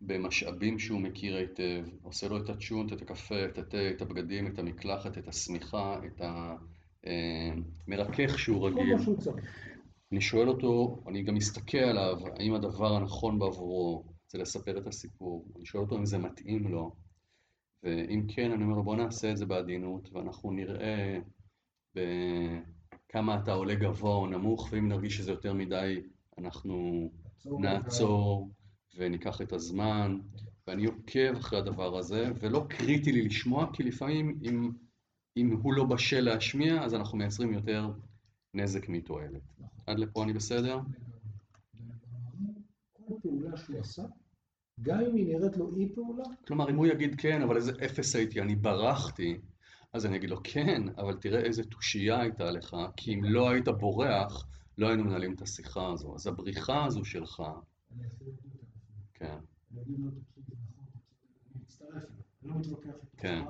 במשאבים שהוא מכיר היטב, עושה לו את הצ'ונט, את הקפה, את התה, את הבגדים, את המקלחת, את השמיכה, את שהוא רגיל. מה שהוא צריך. אני שואל אותו, אני גם מסתכל עליו, האם הדבר הנכון בעבורו זה לספר את הסיפור. אני שואל אותו אם זה מתאים לו, ואם כן, אני אומר לו, בוא נעשה את זה בעדינות, ואנחנו נראה בכמה אתה עולה גבוה או נמוך, ואם נרגיש שזה יותר מדי, אנחנו עצור נעצור וניקח את הזמן, ואני עוקב אחרי הדבר הזה, ולא קריטי לי לשמוע, כי לפעמים אם, אם הוא לא בשל להשמיע, אז אנחנו מייצרים יותר נזק מתועלת. עד לפה אני בסדר? כל פעולה שהוא עשה, גם אם היא נראית לו אי פעולה, כלומר, אם הוא יגיד כן, אבל איזה אפס הייתי, אני ברחתי, אז אני אגיד לו כן, אבל תראה איזה תושייה הייתה לך, כי אם לא היית בורח, לא היינו מנהלים את השיחה הזו. אז הבריחה הזו שלך, אני אעשה יותר כפי. כן, אני אגיד לו, תקשיב, זה נכון, אני מצטרף. אני לא מתווכח איתו. כן.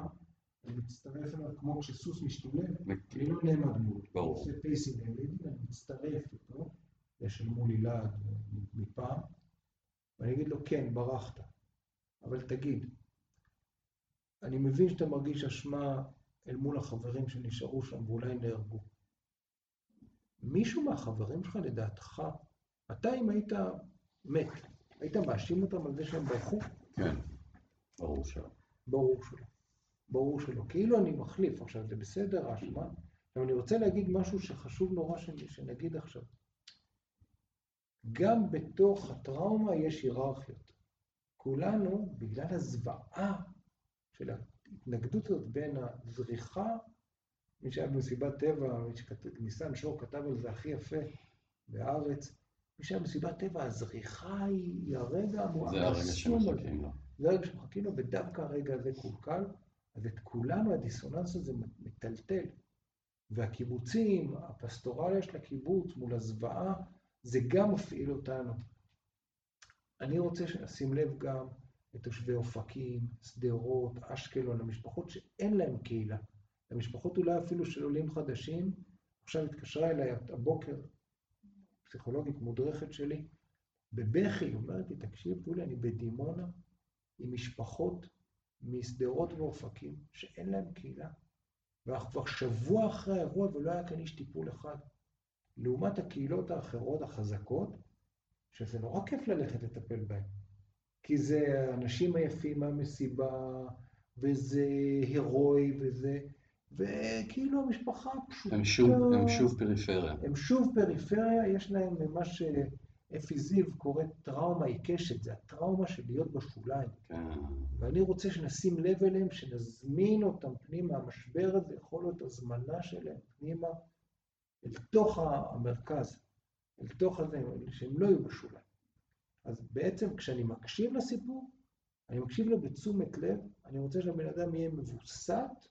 מצטרף אליו כמו כשסוס משתולל, אני לא נעמד מולו. ברור. עושה פייסינג אלידי, אני מצטרף איתו, יש אל מולי לעד מפעם, ואני אגיד לו, כן, ברחת, אבל תגיד, אני מבין שאתה מרגיש אשמה אל מול החברים שנשארו שם ואולי נהרגו. מישהו מהחברים שלך, לדעתך, אתה אם היית מת, היית מאשים אותם על זה שהם ברחו? כן, ברור שלא. ברור שלא. ברור שלא. כאילו אני מחליף. עכשיו, זה בסדר, האשמה. אבל אני רוצה להגיד משהו שחשוב נורא שנגיד עכשיו. גם בתוך הטראומה יש היררכיות. כולנו, בגלל הזוועה של ההתנגדות הזאת בין הזריחה, מי שהיה במסיבת טבע, מי שכתב, ניסן שור כתב על זה הכי יפה בהארץ, מי שהיה במסיבת טבע, הזריחה היא, הרגע המועצום זה הרגע. שמחכים לו. זה הרגע שמחכים לו, ודווקא הרגע הזה קולקל, אז את כולנו הדיסוננס הזה מטלטל. והקיבוצים, הפסטורליה של הקיבוץ מול הזוועה, זה גם מפעיל אותנו. אני רוצה שנשים לב גם לתושבי אופקים, שדרות, אשקלון, למשפחות שאין להן קהילה. למשפחות אולי אפילו של עולים חדשים. עכשיו התקשרה אליי הבוקר פסיכולוגית מודרכת שלי, בבכי, אומרת לי, תקשיב, טולי, אני בדימונה עם משפחות משדרות ואופקים שאין להם קהילה. ואנחנו כבר שבוע אחרי האירוע ולא היה כאן איש טיפול אחד. לעומת הקהילות האחרות החזקות, שזה נורא כיף ללכת לטפל בהן. כי זה האנשים היפים מהמסיבה, וזה הירואי, וזה... וכאילו המשפחה פשוטה. הם שוב, הם שוב פריפריה. הם שוב פריפריה, יש להם מה ש... אפי זיו קורא טראומה עיקשת, זה הטראומה של להיות בשוליים. כן. ואני רוצה שנשים לב אליהם, שנזמין אותם פנימה. המשבר הזה יכול להיות הזמנה שלהם פנימה, אל תוך המרכז, אל תוך הזה, שהם לא יהיו בשוליים. אז בעצם כשאני מקשיב לסיפור, אני מקשיב לו בתשומת לב, אני רוצה שהבן אדם יהיה מבוסת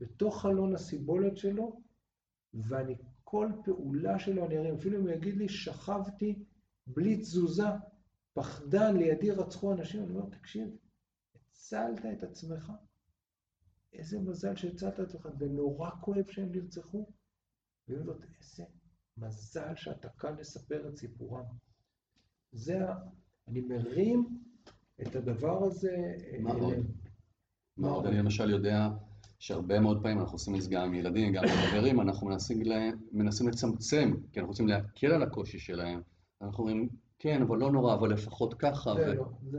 בתוך חלון הסיבולת שלו, ואני, כל פעולה שלו אני ארים, אפילו אם הוא יגיד לי, שכבתי בלי תזוזה, פחדן, לידי רצחו אנשים, אני אומר, תקשיב, הצלת את עצמך, איזה מזל שהצלת את עצמך, ונורא כואב שהם נרצחו, ועם זאת, איזה מזל שאתה כאן לספר את סיפורם. זה, ה... אני מרים את הדבר הזה מה עוד? מה עוד? אני למשל יודע שהרבה מאוד פעמים אנחנו עושים את זה גם עם ילדים, גם עם חברים, אנחנו מנסים, ל... מנסים לצמצם, כי אנחנו רוצים להקל על הקושי שלהם. אנחנו אומרים, כן, אבל לא נורא, אבל לפחות ככה. זה. לא, זה,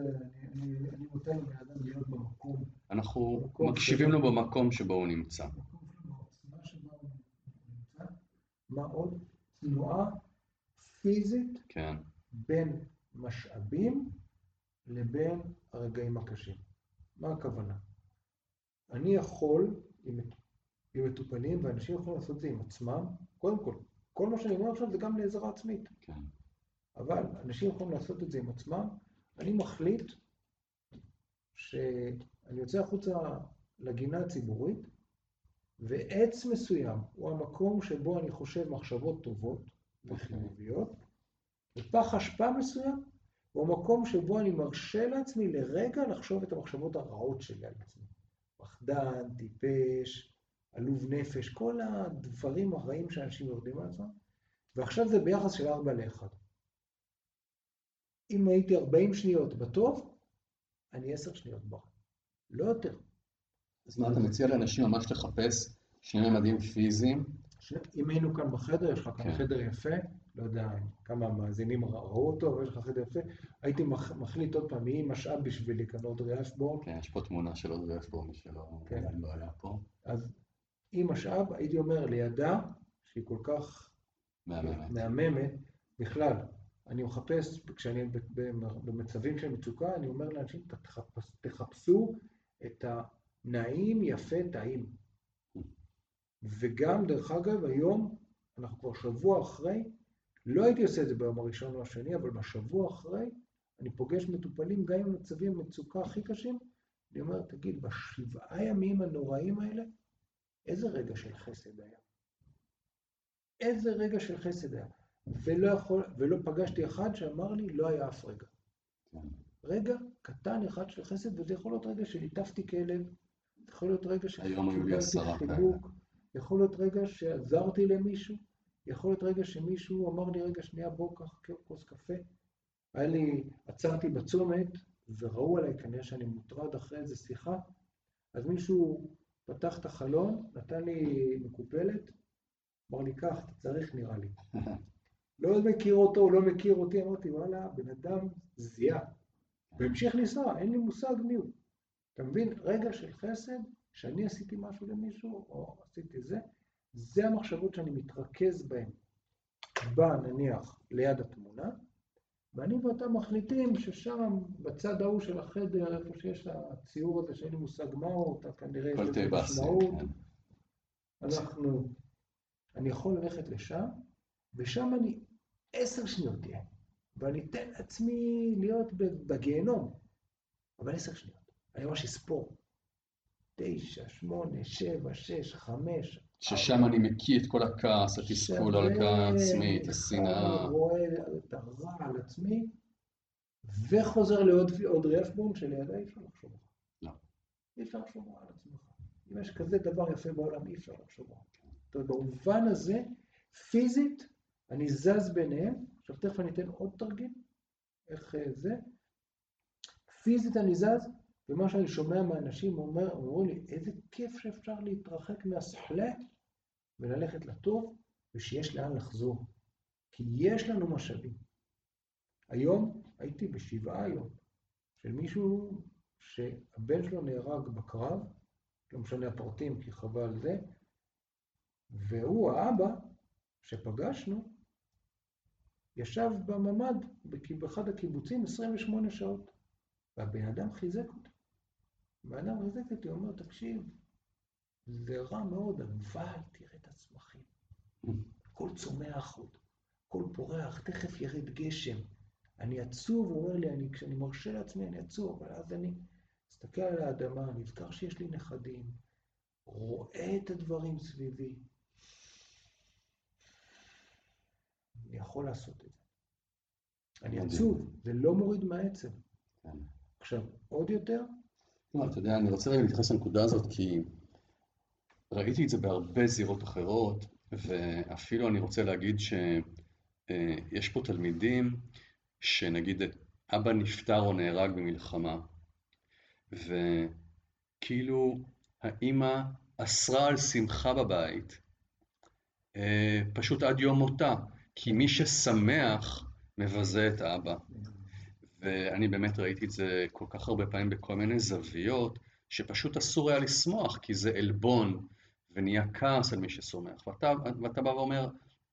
אני, אני, נותן לבן אדם להיות במקום, אנחנו מקשיבים. לו במקום שבו הוא נמצא. מה עוד? תנועה פיזית כן, בין משאבים לבין הרגעים הקשים. מה הכוונה? אני יכול, עם, עם מטופלים, ואנשים יכולים לעשות את זה עם עצמם, קודם כל, כל מה שאני אומר עכשיו זה גם לעזרה עצמית, כן. אבל אנשים יכולים לעשות את זה עם עצמם. אני מחליט שאני יוצא החוצה לגינה הציבורית, ועץ מסוים הוא המקום שבו אני חושב מחשבות טובות וחיוביות, ופח אשפה מסוים הוא המקום שבו אני מרשה לעצמי לרגע לחשוב את המחשבות הרעות שלי על עצמי. פחדן, טיפש, עלוב נפש, כל הדברים הרעים שאנשים יורדים על עצמם, ועכשיו זה ביחס של 4 ל-1. אם הייתי 40 שניות בטוב, אני 10 שניות ברע. לא יותר. אז מה אתה מציע לאנשים ממש לחפש שני ממדים פיזיים? אם היינו כאן בחדר, יש לך כאן כן. חדר יפה, לא יודע כמה המאזינים ר- ראו אותו, אבל יש לך חדר יפה, הייתי מח- מחליט עוד פעם, יהי משאב בשבילי כאן עוד ריאשבורג, כן, יש פה תמונה של עוד רפבו, מי שלא כן. לא היה פה. אז אם משאב, הייתי אומר לידה, שהיא כל כך מהממת. מהממת, בכלל, אני מחפש, כשאני במצבים של מצוקה, אני אומר לאנשים, "תחפש- תחפשו את הנעים, יפה, טעים. וגם, דרך אגב, היום, אנחנו כבר שבוע אחרי, לא הייתי עושה את זה ביום הראשון או השני, אבל בשבוע אחרי, אני פוגש מטופלים גם עם מצבים מצוקה הכי קשים, אני אומר, תגיד, בשבעה ימים הנוראים האלה, איזה רגע של חסד היה? איזה רגע של חסד היה? ולא, יכול, ולא פגשתי אחד שאמר לי, לא היה אף רגע. כן. רגע קטן אחד של חסד, וזה יכול להיות רגע שליטפתי כלב, זה יכול להיות רגע שקיבלתי. חיבוק, יכול להיות רגע שעזרתי למישהו, יכול להיות רגע שמישהו אמר לי, רגע, שנייה, בוא, קח כוס קפה. היה לי, עצרתי בצומת, וראו עליי כנראה שאני מוטרד אחרי איזו שיחה, אז מישהו פתח את החלון, נתן לי מקופלת, אמר לי, קח, אתה צריך נראה לי. לא מכיר אותו, לא מכיר אותי, אמרתי, וואלה, בן אדם זיהה. והמשיך לנסוע, אין לי מושג מי הוא. אתה מבין? רגע של חסד, שאני עשיתי משהו למישהו, או עשיתי זה, זה המחשבות שאני מתרכז בהן. בא, נניח, ליד התמונה, ואני ואתה מחליטים ששם, בצד ההוא של החדר, איפה שיש הציור הזה, שאין לי מושג מהו, אתה כנראה יש לזה משמעות, כן. אנחנו, אני יכול ללכת לשם, ושם אני עשר שניות אהיה, ואני אתן לעצמי להיות בגיהנום, אבל עשר שניות. אני ממש אספור. תשע, שמונה, שבע, שש, חמש. ששם אני מקיא את כל הכעס, התסכול, ההלקאה העצמית, השנאה. רואה את הרע על עצמי, וחוזר לעוד עוד ריאפבורן שלידה אי אפשר לחשוב רע. לא. אי אפשר לחשוב על עצמך. אם יש כזה דבר יפה בעולם, אי אפשר לחשוב רע. זאת אומרת, במובן הזה, פיזית, אני זז ביניהם. עכשיו, תכף אני אתן עוד תרגיל, איך אה, זה. פיזית אני זז, ומה שאני שומע מהאנשים אומר, אומרים לי, איזה כיף שאפשר להתרחק מהסחלה וללכת לטוב, ושיש לאן לחזור. כי יש לנו משאבים. היום הייתי בשבעה היום של מישהו שהבן שלו נהרג בקרב, לא משנה הפרטים כי חבל זה, והוא האבא שפגשנו, ישב בממ"ד באחד הקיבוצים 28 שעות, והבן אדם חיזק אותי. הבן אדם חיזק אותי, הוא אומר, תקשיב, זה רע מאוד, אבל תראה את הצמחים. הכל צומח עוד, הכל פורח, תכף ירד גשם. אני עצוב, הוא אומר לי, אני, כשאני מרשה לעצמי אני עצוב, אבל אז אני מסתכל על האדמה, נזכר שיש לי נכדים, רואה את הדברים סביבי. אני יכול לעשות את זה. אני עצוב, זה לא מוריד מהעצב. כן. עכשיו, עוד יותר, לא, אתה יודע, אני רוצה רגע להתייחס לנקודה הזאת, כי ראיתי את זה בהרבה זירות אחרות, ואפילו אני רוצה להגיד שיש פה תלמידים שנגיד אבא נפטר או נהרג במלחמה, וכאילו האימא אסרה על שמחה בבית, אה, פשוט עד יום מותה, כי מי ששמח מבזה את האבא. ואני באמת ראיתי את זה כל כך הרבה פעמים בכל מיני זוויות, שפשוט אסור היה לשמוח, כי זה עלבון, ונהיה כעס על מי ששמח. ואתה, ואתה בא ואומר,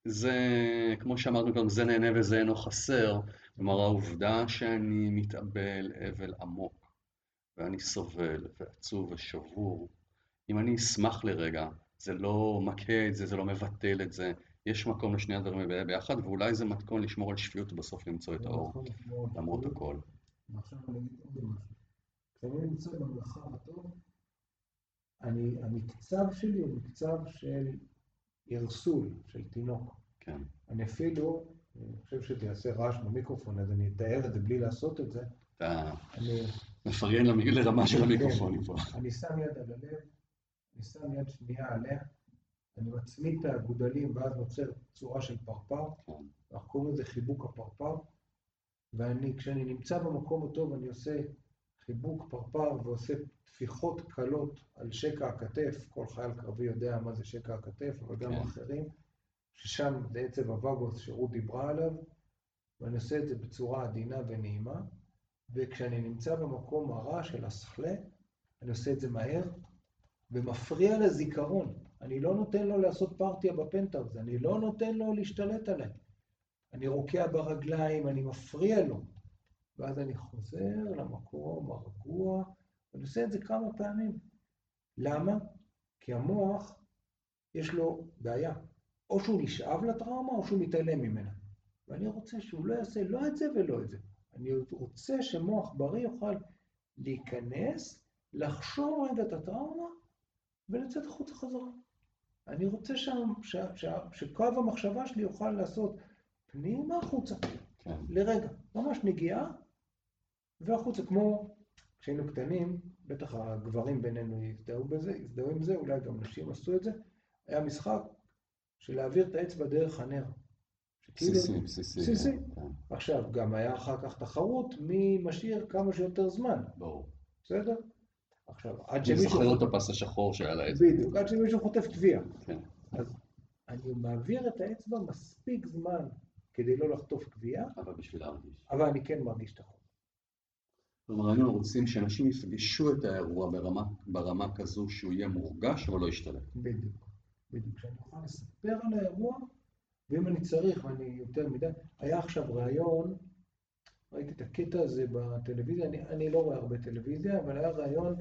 זה, כמו שאמרנו גם, זה נהנה וזה אינו חסר. כלומר, העובדה שאני מתאבל אבל עמוק, ואני סובל, ועצוב ושבור, אם אני אשמח לרגע, זה לא מכה את זה, זה לא מבטל את זה, יש מקום לשני הדברים ביחד, ואולי זה מתכון לשמור על שפיות ובסוף למצוא את האור, נכון, למרות הכל. ועכשיו אני אגיד עוד משהו. כשאני נמצא במרחב הטוב, אני, המקצב שלי הוא מקצב של ערסול, של תינוק. כן. אני אפילו, אני חושב שזה יעשה רעש במיקרופון, אז אני אתאר את זה בלי לעשות את זה. אתה אני, מפריין למ- לרמה של המיקרופונים פה. אני שם יד על הלב, אני שם יד שנייה עליה, אני מצמיד את האגודלים ואז נוצר צורה של פרפר, כן. אנחנו קוראים לזה חיבוק הפרפר, ואני, כשאני נמצא במקום הטוב, אני עושה חיבוק פרפר ועושה טפיחות קלות על שקע הכתף, כל חייל קרבי יודע מה זה שקע הכתף, אבל גם כן. אחרים, ששם זה עצב הווגוס שרות דיברה עליו, ואני עושה את זה בצורה עדינה ונעימה, וכשאני נמצא במקום הרע של הסחלה, אני עושה את זה מהר, ומפריע לזיכרון. אני לא נותן לו לעשות פרטיה בפנטהאוז, אני לא נותן לו להשתלט עליי. אני רוקע ברגליים, אני מפריע לו. ואז אני חוזר למקום הרגוע, ואני עושה את זה כמה פעמים. למה? כי המוח, יש לו בעיה. או שהוא נשאב לטראומה, או שהוא מתעלם ממנה. ואני רוצה שהוא לא יעשה לא את זה ולא את זה. אני רוצה שמוח בריא יוכל להיכנס, לחשוב רגע את הטראומה, ולצאת החוצה חזרה. אני רוצה שם, ש, ש, שקו המחשבה שלי יוכל לעשות פנימה החוצה, כן. לרגע, ממש נגיעה, והחוצה, כמו כשהיינו קטנים, בטח הגברים בינינו יזדהו בזה, יזדהו עם זה, אולי גם נשים עשו את זה, היה משחק של להעביר את האצבע דרך הנר. בסיסי, בסיסי. בסיסי. כן, עכשיו, גם היה אחר כך תחרות מי משאיר כמה שיותר זמן, ברור. בסדר? עכשיו, עד אני שמישהו... זוכר את הפס השחור שהיה לאצבע. בדיוק, עד שמישהו חוטף תביעה. כן. אז אני מעביר את האצבע מספיק זמן כדי לא לחטוף תביעה, אבל בשביל להרגיש. אבל אני כן מרגיש את החום. כלומר, היינו רוצים שאנשים יפגשו את האירוע ברמה, ברמה כזו שהוא יהיה מורגש אבל לא ישתלט. בדיוק. בדיוק. שאני אוכל לספר על האירוע, ואם אני צריך, ואני יותר מדי... היה עכשיו ראיון, ראיתי את הקטע הזה בטלוויזיה, אני, אני לא רואה הרבה טלוויזיה, אבל היה ראיון,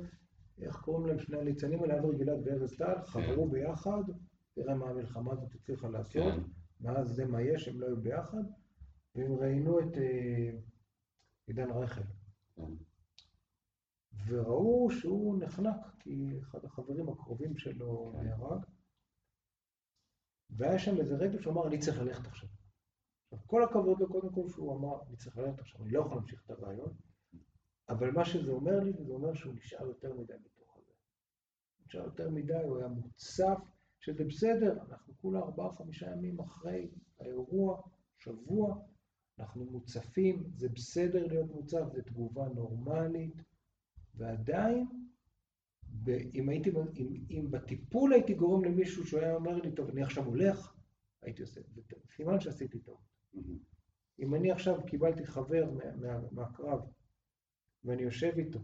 איך קוראים להם שני הליצנים האלה, אברי גלעד וארז טל, חברו ביחד, תראה מה המלחמה הזאת הצליחה לעשות, כן. מאז זה מה יש, הם לא היו ביחד, והם ראיינו את אה, עידן רייכל. כן. וראו שהוא נחנק, כי אחד החברים הקרובים שלו כן. נהרג, והיה שם איזה רגע שהוא אמר, אני צריך ללכת עכשיו. עכשיו, כל הכבוד לו קודם כל שהוא אמר, אני צריך ללכת עכשיו, אני לא יכול להמשיך את הרעיון, אבל מה שזה אומר לי, זה אומר שהוא נשאר יותר מדי בתוך הזה. הוא נשאר יותר מדי, הוא היה מוצף, שזה בסדר, אנחנו כולה ארבעה, חמישה ימים אחרי האירוע, שבוע, אנחנו מוצפים, זה בסדר להיות מוצף, זו תגובה נורמלית, ועדיין, אם, הייתי, אם, אם בטיפול הייתי גורם למישהו שהוא היה אומר לי, טוב, אני עכשיו הולך, הייתי עושה, זה סימן שעשיתי טעות. מהמם. אם אני עכשיו קיבלתי חבר מה, מה, מהקרב, ואני יושב איתו,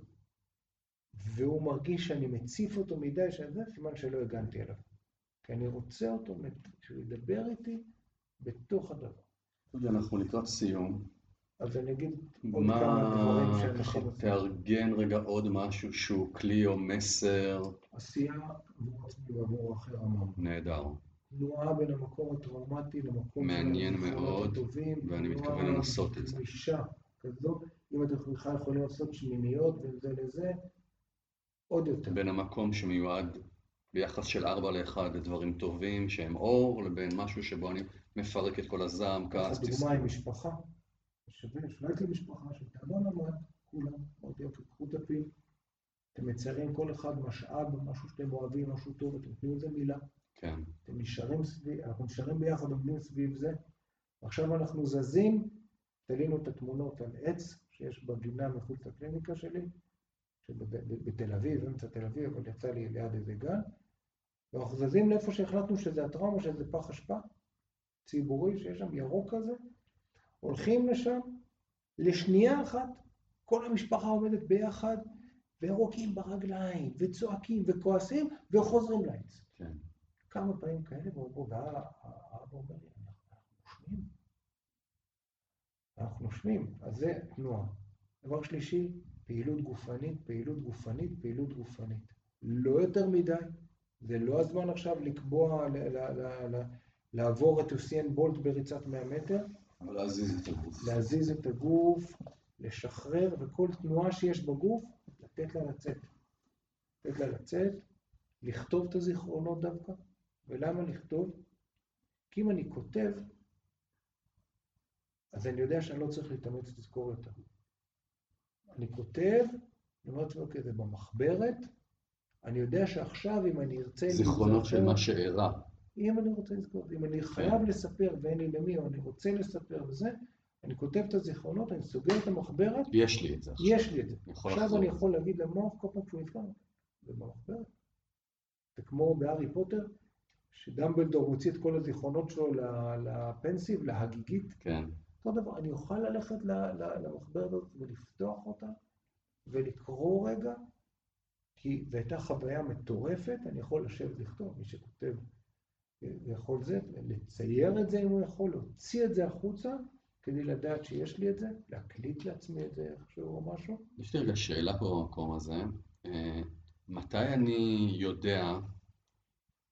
והוא מרגיש שאני מציף אותו מדי, שזה סימן שלא הגנתי עליו. כי אני רוצה אותו, שהוא ידבר איתי בתוך הדבר. דודי, אנחנו לקראת סיום. אז אני אגיד עוד מה, כמה דברים שאנשים עושים. תארגן רגע עוד משהו שהוא כלי או מסר. עשייה עבור עצמי ועבור האחר אמרנו. נהדר. תנועה בין המקום הטראומטי למקום מעניין מאוד, הטובים, ואני תנועה מתכוון לנסות את זה. גמישה כזו, אם אתם בכלל יכולים לעשות שמיניות בין זה לזה, עוד יותר. בין המקום שמיועד ביחס של ארבע לאחד לדברים טובים שהם אור, לבין משהו שבו אני מפרק את כל הזעם, כעס, דוגמה תסכול. עם משפחה, שווה, שווה לי משפחה שתעבור למד, כולם, מאוד יופי, קחו דפים, אתם מציירים כל אחד משאב, משהו שאתם אוהבים, משהו טוב, אתם נותנים לזה מילה, כן, אתם נשארים סביב, אנחנו נשארים ביחד, עומדים סביב זה, ועכשיו אנחנו זזים, תלינו את התמונות על עץ שיש בגינה מחוץ לקליניקה שלי, בתל אביב, אמצע תל אביב, אבל יצא לי ליד איזה גן, ואנחנו זזים לאיפה שהחלטנו שזה הטראומה, שזה פח אשפה ציבורי, שיש שם ירוק כזה, הולכים לשם, לשנייה אחת, כל המשפחה עומדת ביחד, וירוקים ברגליים, וצועקים, וכועסים, וחוזרים לעץ. כן. כמה פעמים כאלה, והאבא אומר לי, אנחנו נושמים. אנחנו נושמים, אז זה תנועה. דבר שלישי, פעילות גופנית, פעילות גופנית, פעילות גופנית. לא יותר מדי, זה לא הזמן עכשיו לקבוע, לעבור את אוסיין בולט בריצת 100 מטר, אבל להזיז את הגוף. להזיז את הגוף, לשחרר, וכל תנועה שיש בגוף, לתת לה לצאת. לתת לה לצאת, לכתוב את הזיכרונות דווקא. ולמה לכתוב? כי אם אני כותב, אז אני יודע שאני לא צריך להתאמץ לזכור יותר. אני כותב, אני אומר לעצמי, אוקיי, זה במחברת, אני יודע שעכשיו אם אני ארצה... זיכרונות של מה שאירע. אם אני רוצה לזכור, אם אני חייב לספר ואין לי למי, או אני רוצה לספר וזה, אני כותב את הזיכרונות, אני סוגר את המחברת, יש לי את זה עכשיו. יש לי את זה. עכשיו. אני יכול להגיד למוח כל פעם שהוא נפגע, זה במחברת. זה כמו בהארי פוטר, שדמבלדור מוציא את כל הזיכרונות שלו לפנסיב, להגיגית. כן, אותו דבר, אני אוכל ללכת למחברת הזאת ולפתוח אותה ולקרוא רגע, כי זו הייתה חוויה מטורפת, אני יכול לשבת לכתוב, מי שכותב אה, יכול זה, לצייר את זה אם הוא יכול, להוציא את זה החוצה, כדי לדעת שיש לי את זה, להקליט לעצמי את זה איכשהו או משהו. יש לי רגע שאלה פה במקום הזה. אה, מתי אני יודע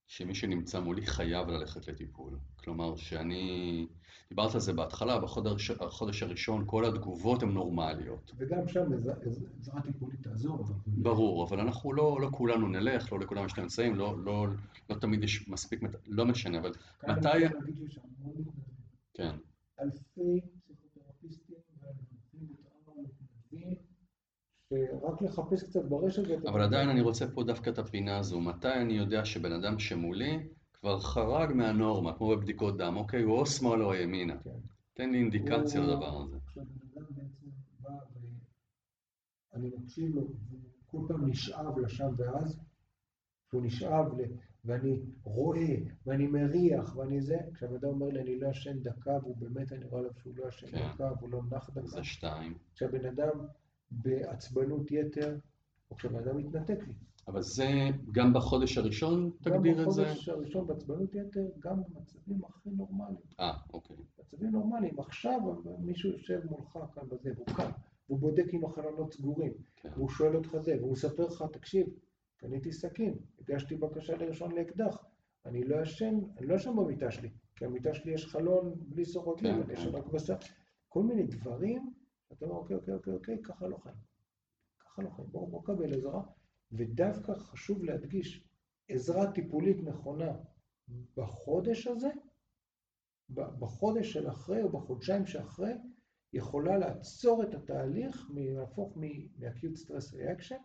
שמי שנמצא מולי חייב ללכת לטיפול? כלומר, שאני... דיברת על זה בהתחלה, בחודש החודש הראשון כל התגובות הן נורמליות. וגם שם עזרה- טיפולית תעזור. ברור, אבל אנחנו לא, לא כולנו נלך, לא לכולם יש את האמצעים, לא, לא, לא תמיד יש מספיק, לא משנה, אבל מתי-. כן, אלפי שרק לחפש קצת ברשת ואת... אבל עדיין אני רוצה פה דווקא את הפינה הזו, מתי אני יודע שבן אדם שמולי כבר חרג מהנורמה, כמו בבדיקות דם, אוקיי, הוא או שמאלה או ימינה. כן. תן לי אינדיקציה הוא- לדבר הזה. ואני מקשיב לו, והוא כל פעם נשאב לשם ואז, שהוא נשאב ל... ואני רואה, ואני מריח, ואני זה, כשהבן אומר לי אני לא ישן דקה, והוא באמת, אני רואה עליו שהוא לא ישן כן. דקה, והוא לא נח דקה, זה שתיים. כשהבן אדם בעצבנות יתר, או כשהבן אדם מתנתק לי. אבל זה גם בחודש הראשון תגדיר את זה? גם בחודש הראשון בעצבנות יתר, גם במצבים הכי נורמליים. אה, אוקיי. מצבים נורמליים. עכשיו מישהו יושב מולך כאן בזה, והוא קם, והוא בודק אם החלונות סגורים, כן. והוא שואל אותך זה, והוא מספר לך, תקשיב, קניתי סכין, הגשתי בקשה לראשון לאקדח, אני לא ישן, אני לא ישן במיטה שלי, כי במיטה שלי יש חלון בלי סורגים, כן, ישן כן. רק בשר. כל מיני דברים, אתה אומר, אוקיי, אוקיי, אוקיי, אוקיי, ככה לא חיים. ככה לא חיים, בואו בוא קבל עזרה. ודווקא חשוב להדגיש, עזרה טיפולית נכונה בחודש הזה, בחודש של אחרי או בחודשיים שאחרי, יכולה לעצור את התהליך מלהפוך מ-acute stress reaction,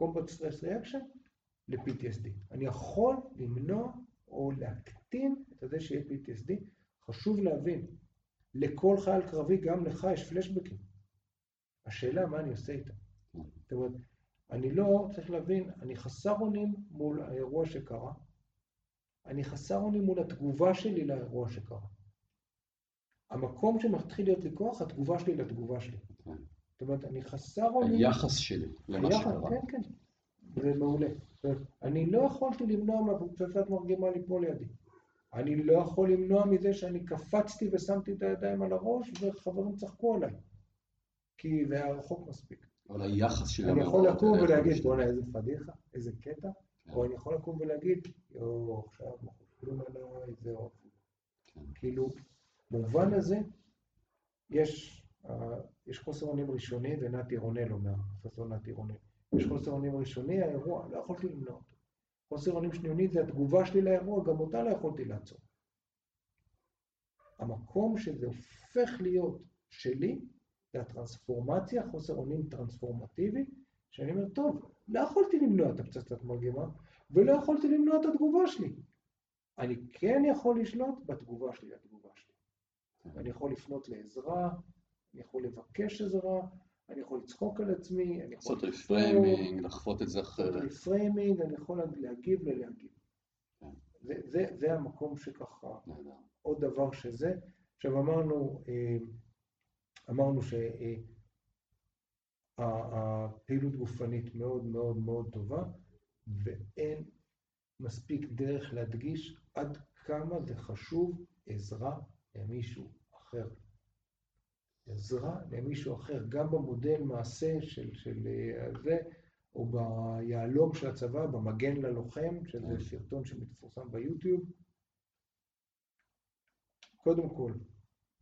combat stress reaction, ל-PTSD. אני יכול למנוע או להקטין את זה שיהיה PTSD. חשוב להבין, לכל חייל קרבי, גם לך יש פלשבקים. השאלה מה אני עושה איתם. זאת אומרת, אני לא, צריך להבין, אני חסר אונים מול האירוע שקרה, אני חסר אונים מול התגובה שלי לאירוע שקרה. המקום שמתחיל להיות לי כוח, התגובה שלי לתגובה שלי. כן. זאת אומרת, אני חסר אונים... היחס שלי למה שקרה. כן, כן, זה מעולה. זאת אומרת, אני לא יכולתי למנוע מהפצצת מרגמה ליפול לידי. אני לא יכול למנוע מזה שאני קפצתי ושמתי את הידיים על הראש וחברים צחקו עליי, כי זה היה רחוק מספיק. אבל היחס שלי... אני יכול לקום ולהגיד, בוא'נה, איזה פדיחה, איזה קטע, כן. או אני יכול לקום ולהגיד, יואו, עכשיו מחוקים עליי, זהו. כן. כאילו, במובן הזה, יש, uh, יש חוסר אונים ראשוני, ונתי רונל אומר, פרופסור נתי רונל. יש חוסר אונים ראשוני, האירוע, לא יכולתי למנוע אותו. חוסר אונים שניוני זה התגובה שלי לאירוע, גם אותה לא יכולתי לעצור. המקום שזה הופך להיות שלי, זה הטרנספורמציה, חוסר אונים טרנספורמטיבי, שאני אומר, טוב, לא יכולתי למנוע את הפצצת מרגמה, ולא יכולתי למנוע את התגובה שלי. אני כן יכול לשלוט בתגובה שלי לתגובה שלי. אני יכול לפנות לעזרה, אני יכול לבקש עזרה, אני יכול לצחוק על עצמי, אני יכול... לעשות reframing, לחוות את זה אחרת. reframing, אני יכול להגיב ולהגיב. כן. זה, זה, זה המקום שככה, עוד דבר שזה. עכשיו אמרנו, אה, אמרנו שהפעילות גופנית מאוד מאוד מאוד טובה, ואין מספיק דרך להדגיש עד כמה זה חשוב עזרה למישהו אחר. עזרה למישהו אחר, גם במודל מעשה של, של אה, זה, או ביהלום של הצבא, במגן ללוחם, שזה כן. סרטון שמתפורסם ביוטיוב. קודם כל,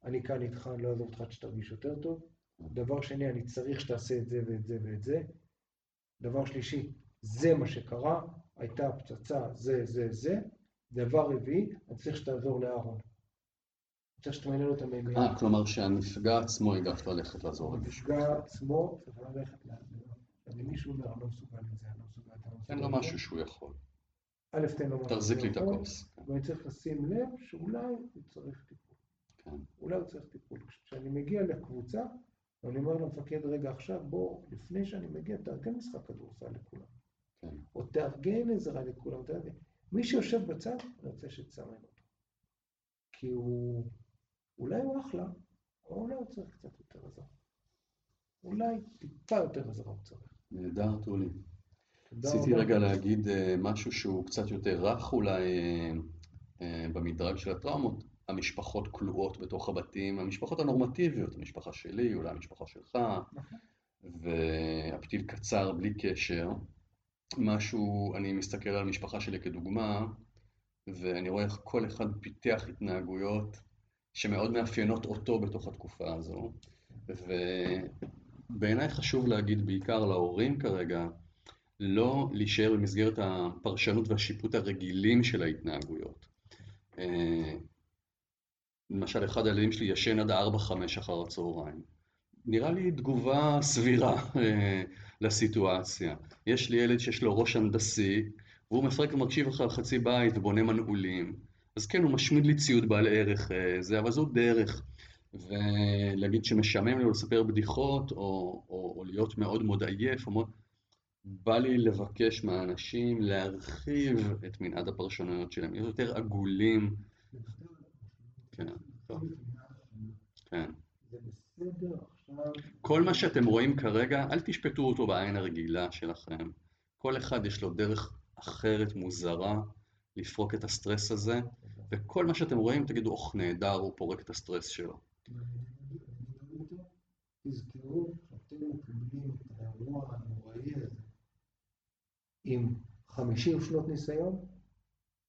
אני כאן איתך, אני לא אעזור אותך עד שתרגיש יותר טוב. דבר שני, אני צריך שתעשה את זה ואת זה ואת זה. דבר שלישי, זה מה שקרה, הייתה פצצה, זה, זה, זה. דבר רביעי, אני צריך שתעזור לאהרון. צריך שתמנה לו את המימיה. אה, כלומר שהנפגע עצמו ידע ללכת לעזור למישהו. הנפגע עצמו צריך ללכת לעזור. אם מישהו אומר, אני לא מסוגל לזה, אני לא מסוגל, אתה לא. תן לו משהו שהוא יכול. א', תן לו משהו תחזיק לי את הכוס. ואני צריך לשים לב שאולי הוא צריך טיפול. כן. אולי הוא צריך טיפול. כשאני מגיע לקבוצה, ואני אומר למפקד, רגע, עכשיו בוא, לפני שאני מגיע, תארגן משחק כדורסל לכולם. כן. או תארגן עזרה לכולם. מי שיושב בצד, אני רוצה שתסמן אותו. כי הוא... אולי הוא אחלה, או אולי הוא צריך קצת יותר עזרה. אולי טיפה יותר עזרה הוא צריך. נהדר, טולי. רציתי רגע להגיד אה, משהו שהוא קצת יותר רך אולי אה, אה, במדרג של הטראומות. המשפחות כלואות בתוך הבתים, המשפחות הנורמטיביות, המשפחה שלי, אולי המשפחה שלך, נכון. והפתיל קצר בלי קשר. משהו, אני מסתכל על המשפחה שלי כדוגמה, ואני רואה איך כל אחד פיתח התנהגויות שמאוד מאפיינות אותו בתוך התקופה הזו. ובעיניי חשוב להגיד בעיקר להורים כרגע, לא להישאר במסגרת הפרשנות והשיפוט הרגילים של ההתנהגויות. אה, למשל, אחד הילדים שלי ישן עד 4-5 אחר הצהריים. נראה לי תגובה סבירה אה, לסיטואציה. יש לי ילד שיש לו ראש הנדסי, והוא מפרק ומקשיב אחר חצי בית ובונה מנעולים. אז כן, הוא משמיד לי ציוד בעל ערך אה, זה, אבל זו דרך. ולהגיד שמשעמם לו לספר בדיחות, או, או, או להיות מאוד מאוד עייף, או מאוד... בא לי לבקש מהאנשים להרחיב את מנעד הפרשנויות שלהם, להיות יותר עגולים. כן, טוב. כן. כל מה שאתם רואים כרגע, אל תשפטו אותו בעין הרגילה שלכם. כל אחד יש לו דרך אחרת, מוזרה, לפרוק את הסטרס הזה, וכל מה שאתם רואים, תגידו, אוח, נהדר, הוא פורק את הסטרס שלו. תזכרו שאתם מקבלים את האירוע הנוראי הזה עם 50 שנות ניסיון,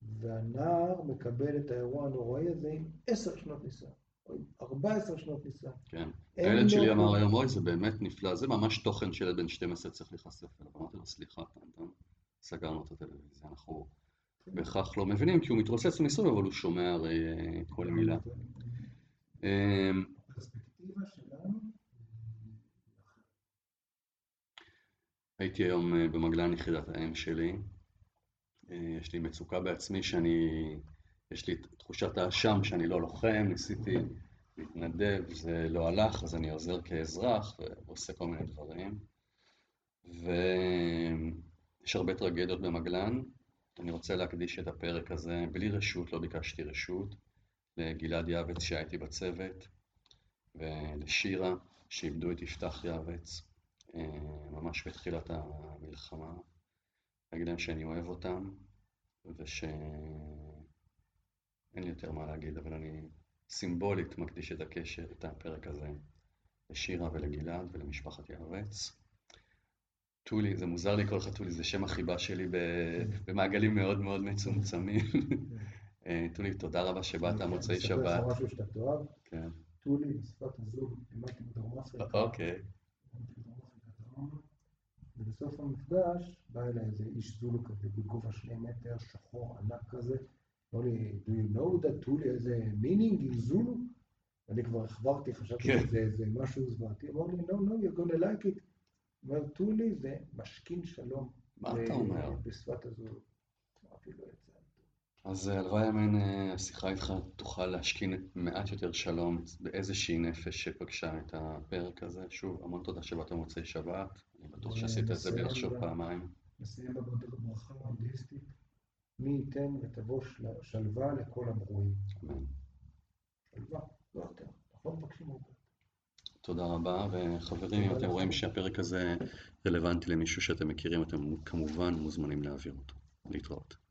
והנער מקבל את האירוע הנוראי הזה עם 10 שנות ניסיון, או עם 14 שנות ניסיון. כן. הילד שלי אמר היום, אוי, זה באמת נפלא, זה ממש תוכן שילד בן 12 צריך להיחשף אליו. אמרתי לו, סליחה, סגרנו את הטלוויזיה, אנחנו... בהכרח לא מבינים, כי הוא מתרוצץ מסביב, אבל הוא שומע הרי אה, כל מילה. אמ, הייתי היום אה, במגלן יחידת האם שלי. אה, יש לי מצוקה בעצמי שאני, יש לי תחושת האשם שאני לא לוחם, ניסיתי להתנדב, זה לא הלך, אז אני עוזר כאזרח ועושה כל מיני דברים. ויש הרבה טרגדיות במגלן, אני רוצה להקדיש את הפרק הזה, בלי רשות, לא ביקשתי רשות, לגלעד יעבץ שהייתי בצוות, ולשירה שאיבדו את יפתח יעבץ, אה, ממש בתחילת המלחמה. להגיד להם שאני אוהב אותם, וש... אין לי יותר מה להגיד, אבל אני סימבולית מקדיש את הקשר, את הפרק הזה, לשירה ולגלעד ולמשפחת יערץ. טולי, זה מוזר לי לקרוא לך טולי, זה שם החיבה שלי במעגלים מאוד מאוד מצומצמים. אה, טולי, תודה רבה שבאת מוצאי שבת. אני אספר לך משהו שאתה תאהב. כן. טולי, בשפת הזוג, לימדתי בדרום אפריקה. אוקיי. ובסוף המפגש בא אליי איזה איש זולו כזה בגובה שני מטר, שחור, ענק כזה. אמר לי, do you know that טולי איזה meaning in זולו? אני כבר החברתי, חשבתי כן. שזה איזה משהו זוועתי. אמר לי, no, no, you're gonna like it. אומר, טולי זה משכין שלום. מה אתה אומר? בשפת הזולו. אמרתי לו את זה. אז אה, הלוואי אמן אה, השיחה איתך תוכל להשכין מעט יותר שלום באיזושהי נפש שפגשה את הפרק הזה. שוב, המון תודה שבאת מוצאי שבת. אני בטוח שעשית את זה בלי לחשוב פעמיים. נסיים בברכה הבודהיסטית. מי ייתן ותבוא של- שלווה לכל הברואים. אמן. שלווה, לא יותר. אנחנו לא מבקשים הרבה. תודה רבה, וחברים, אם אתם. רואים שהפרק הזה רלוונטי למישהו שאתם מכירים, אתם כמובן מוזמנים להעביר אותו. להתראות.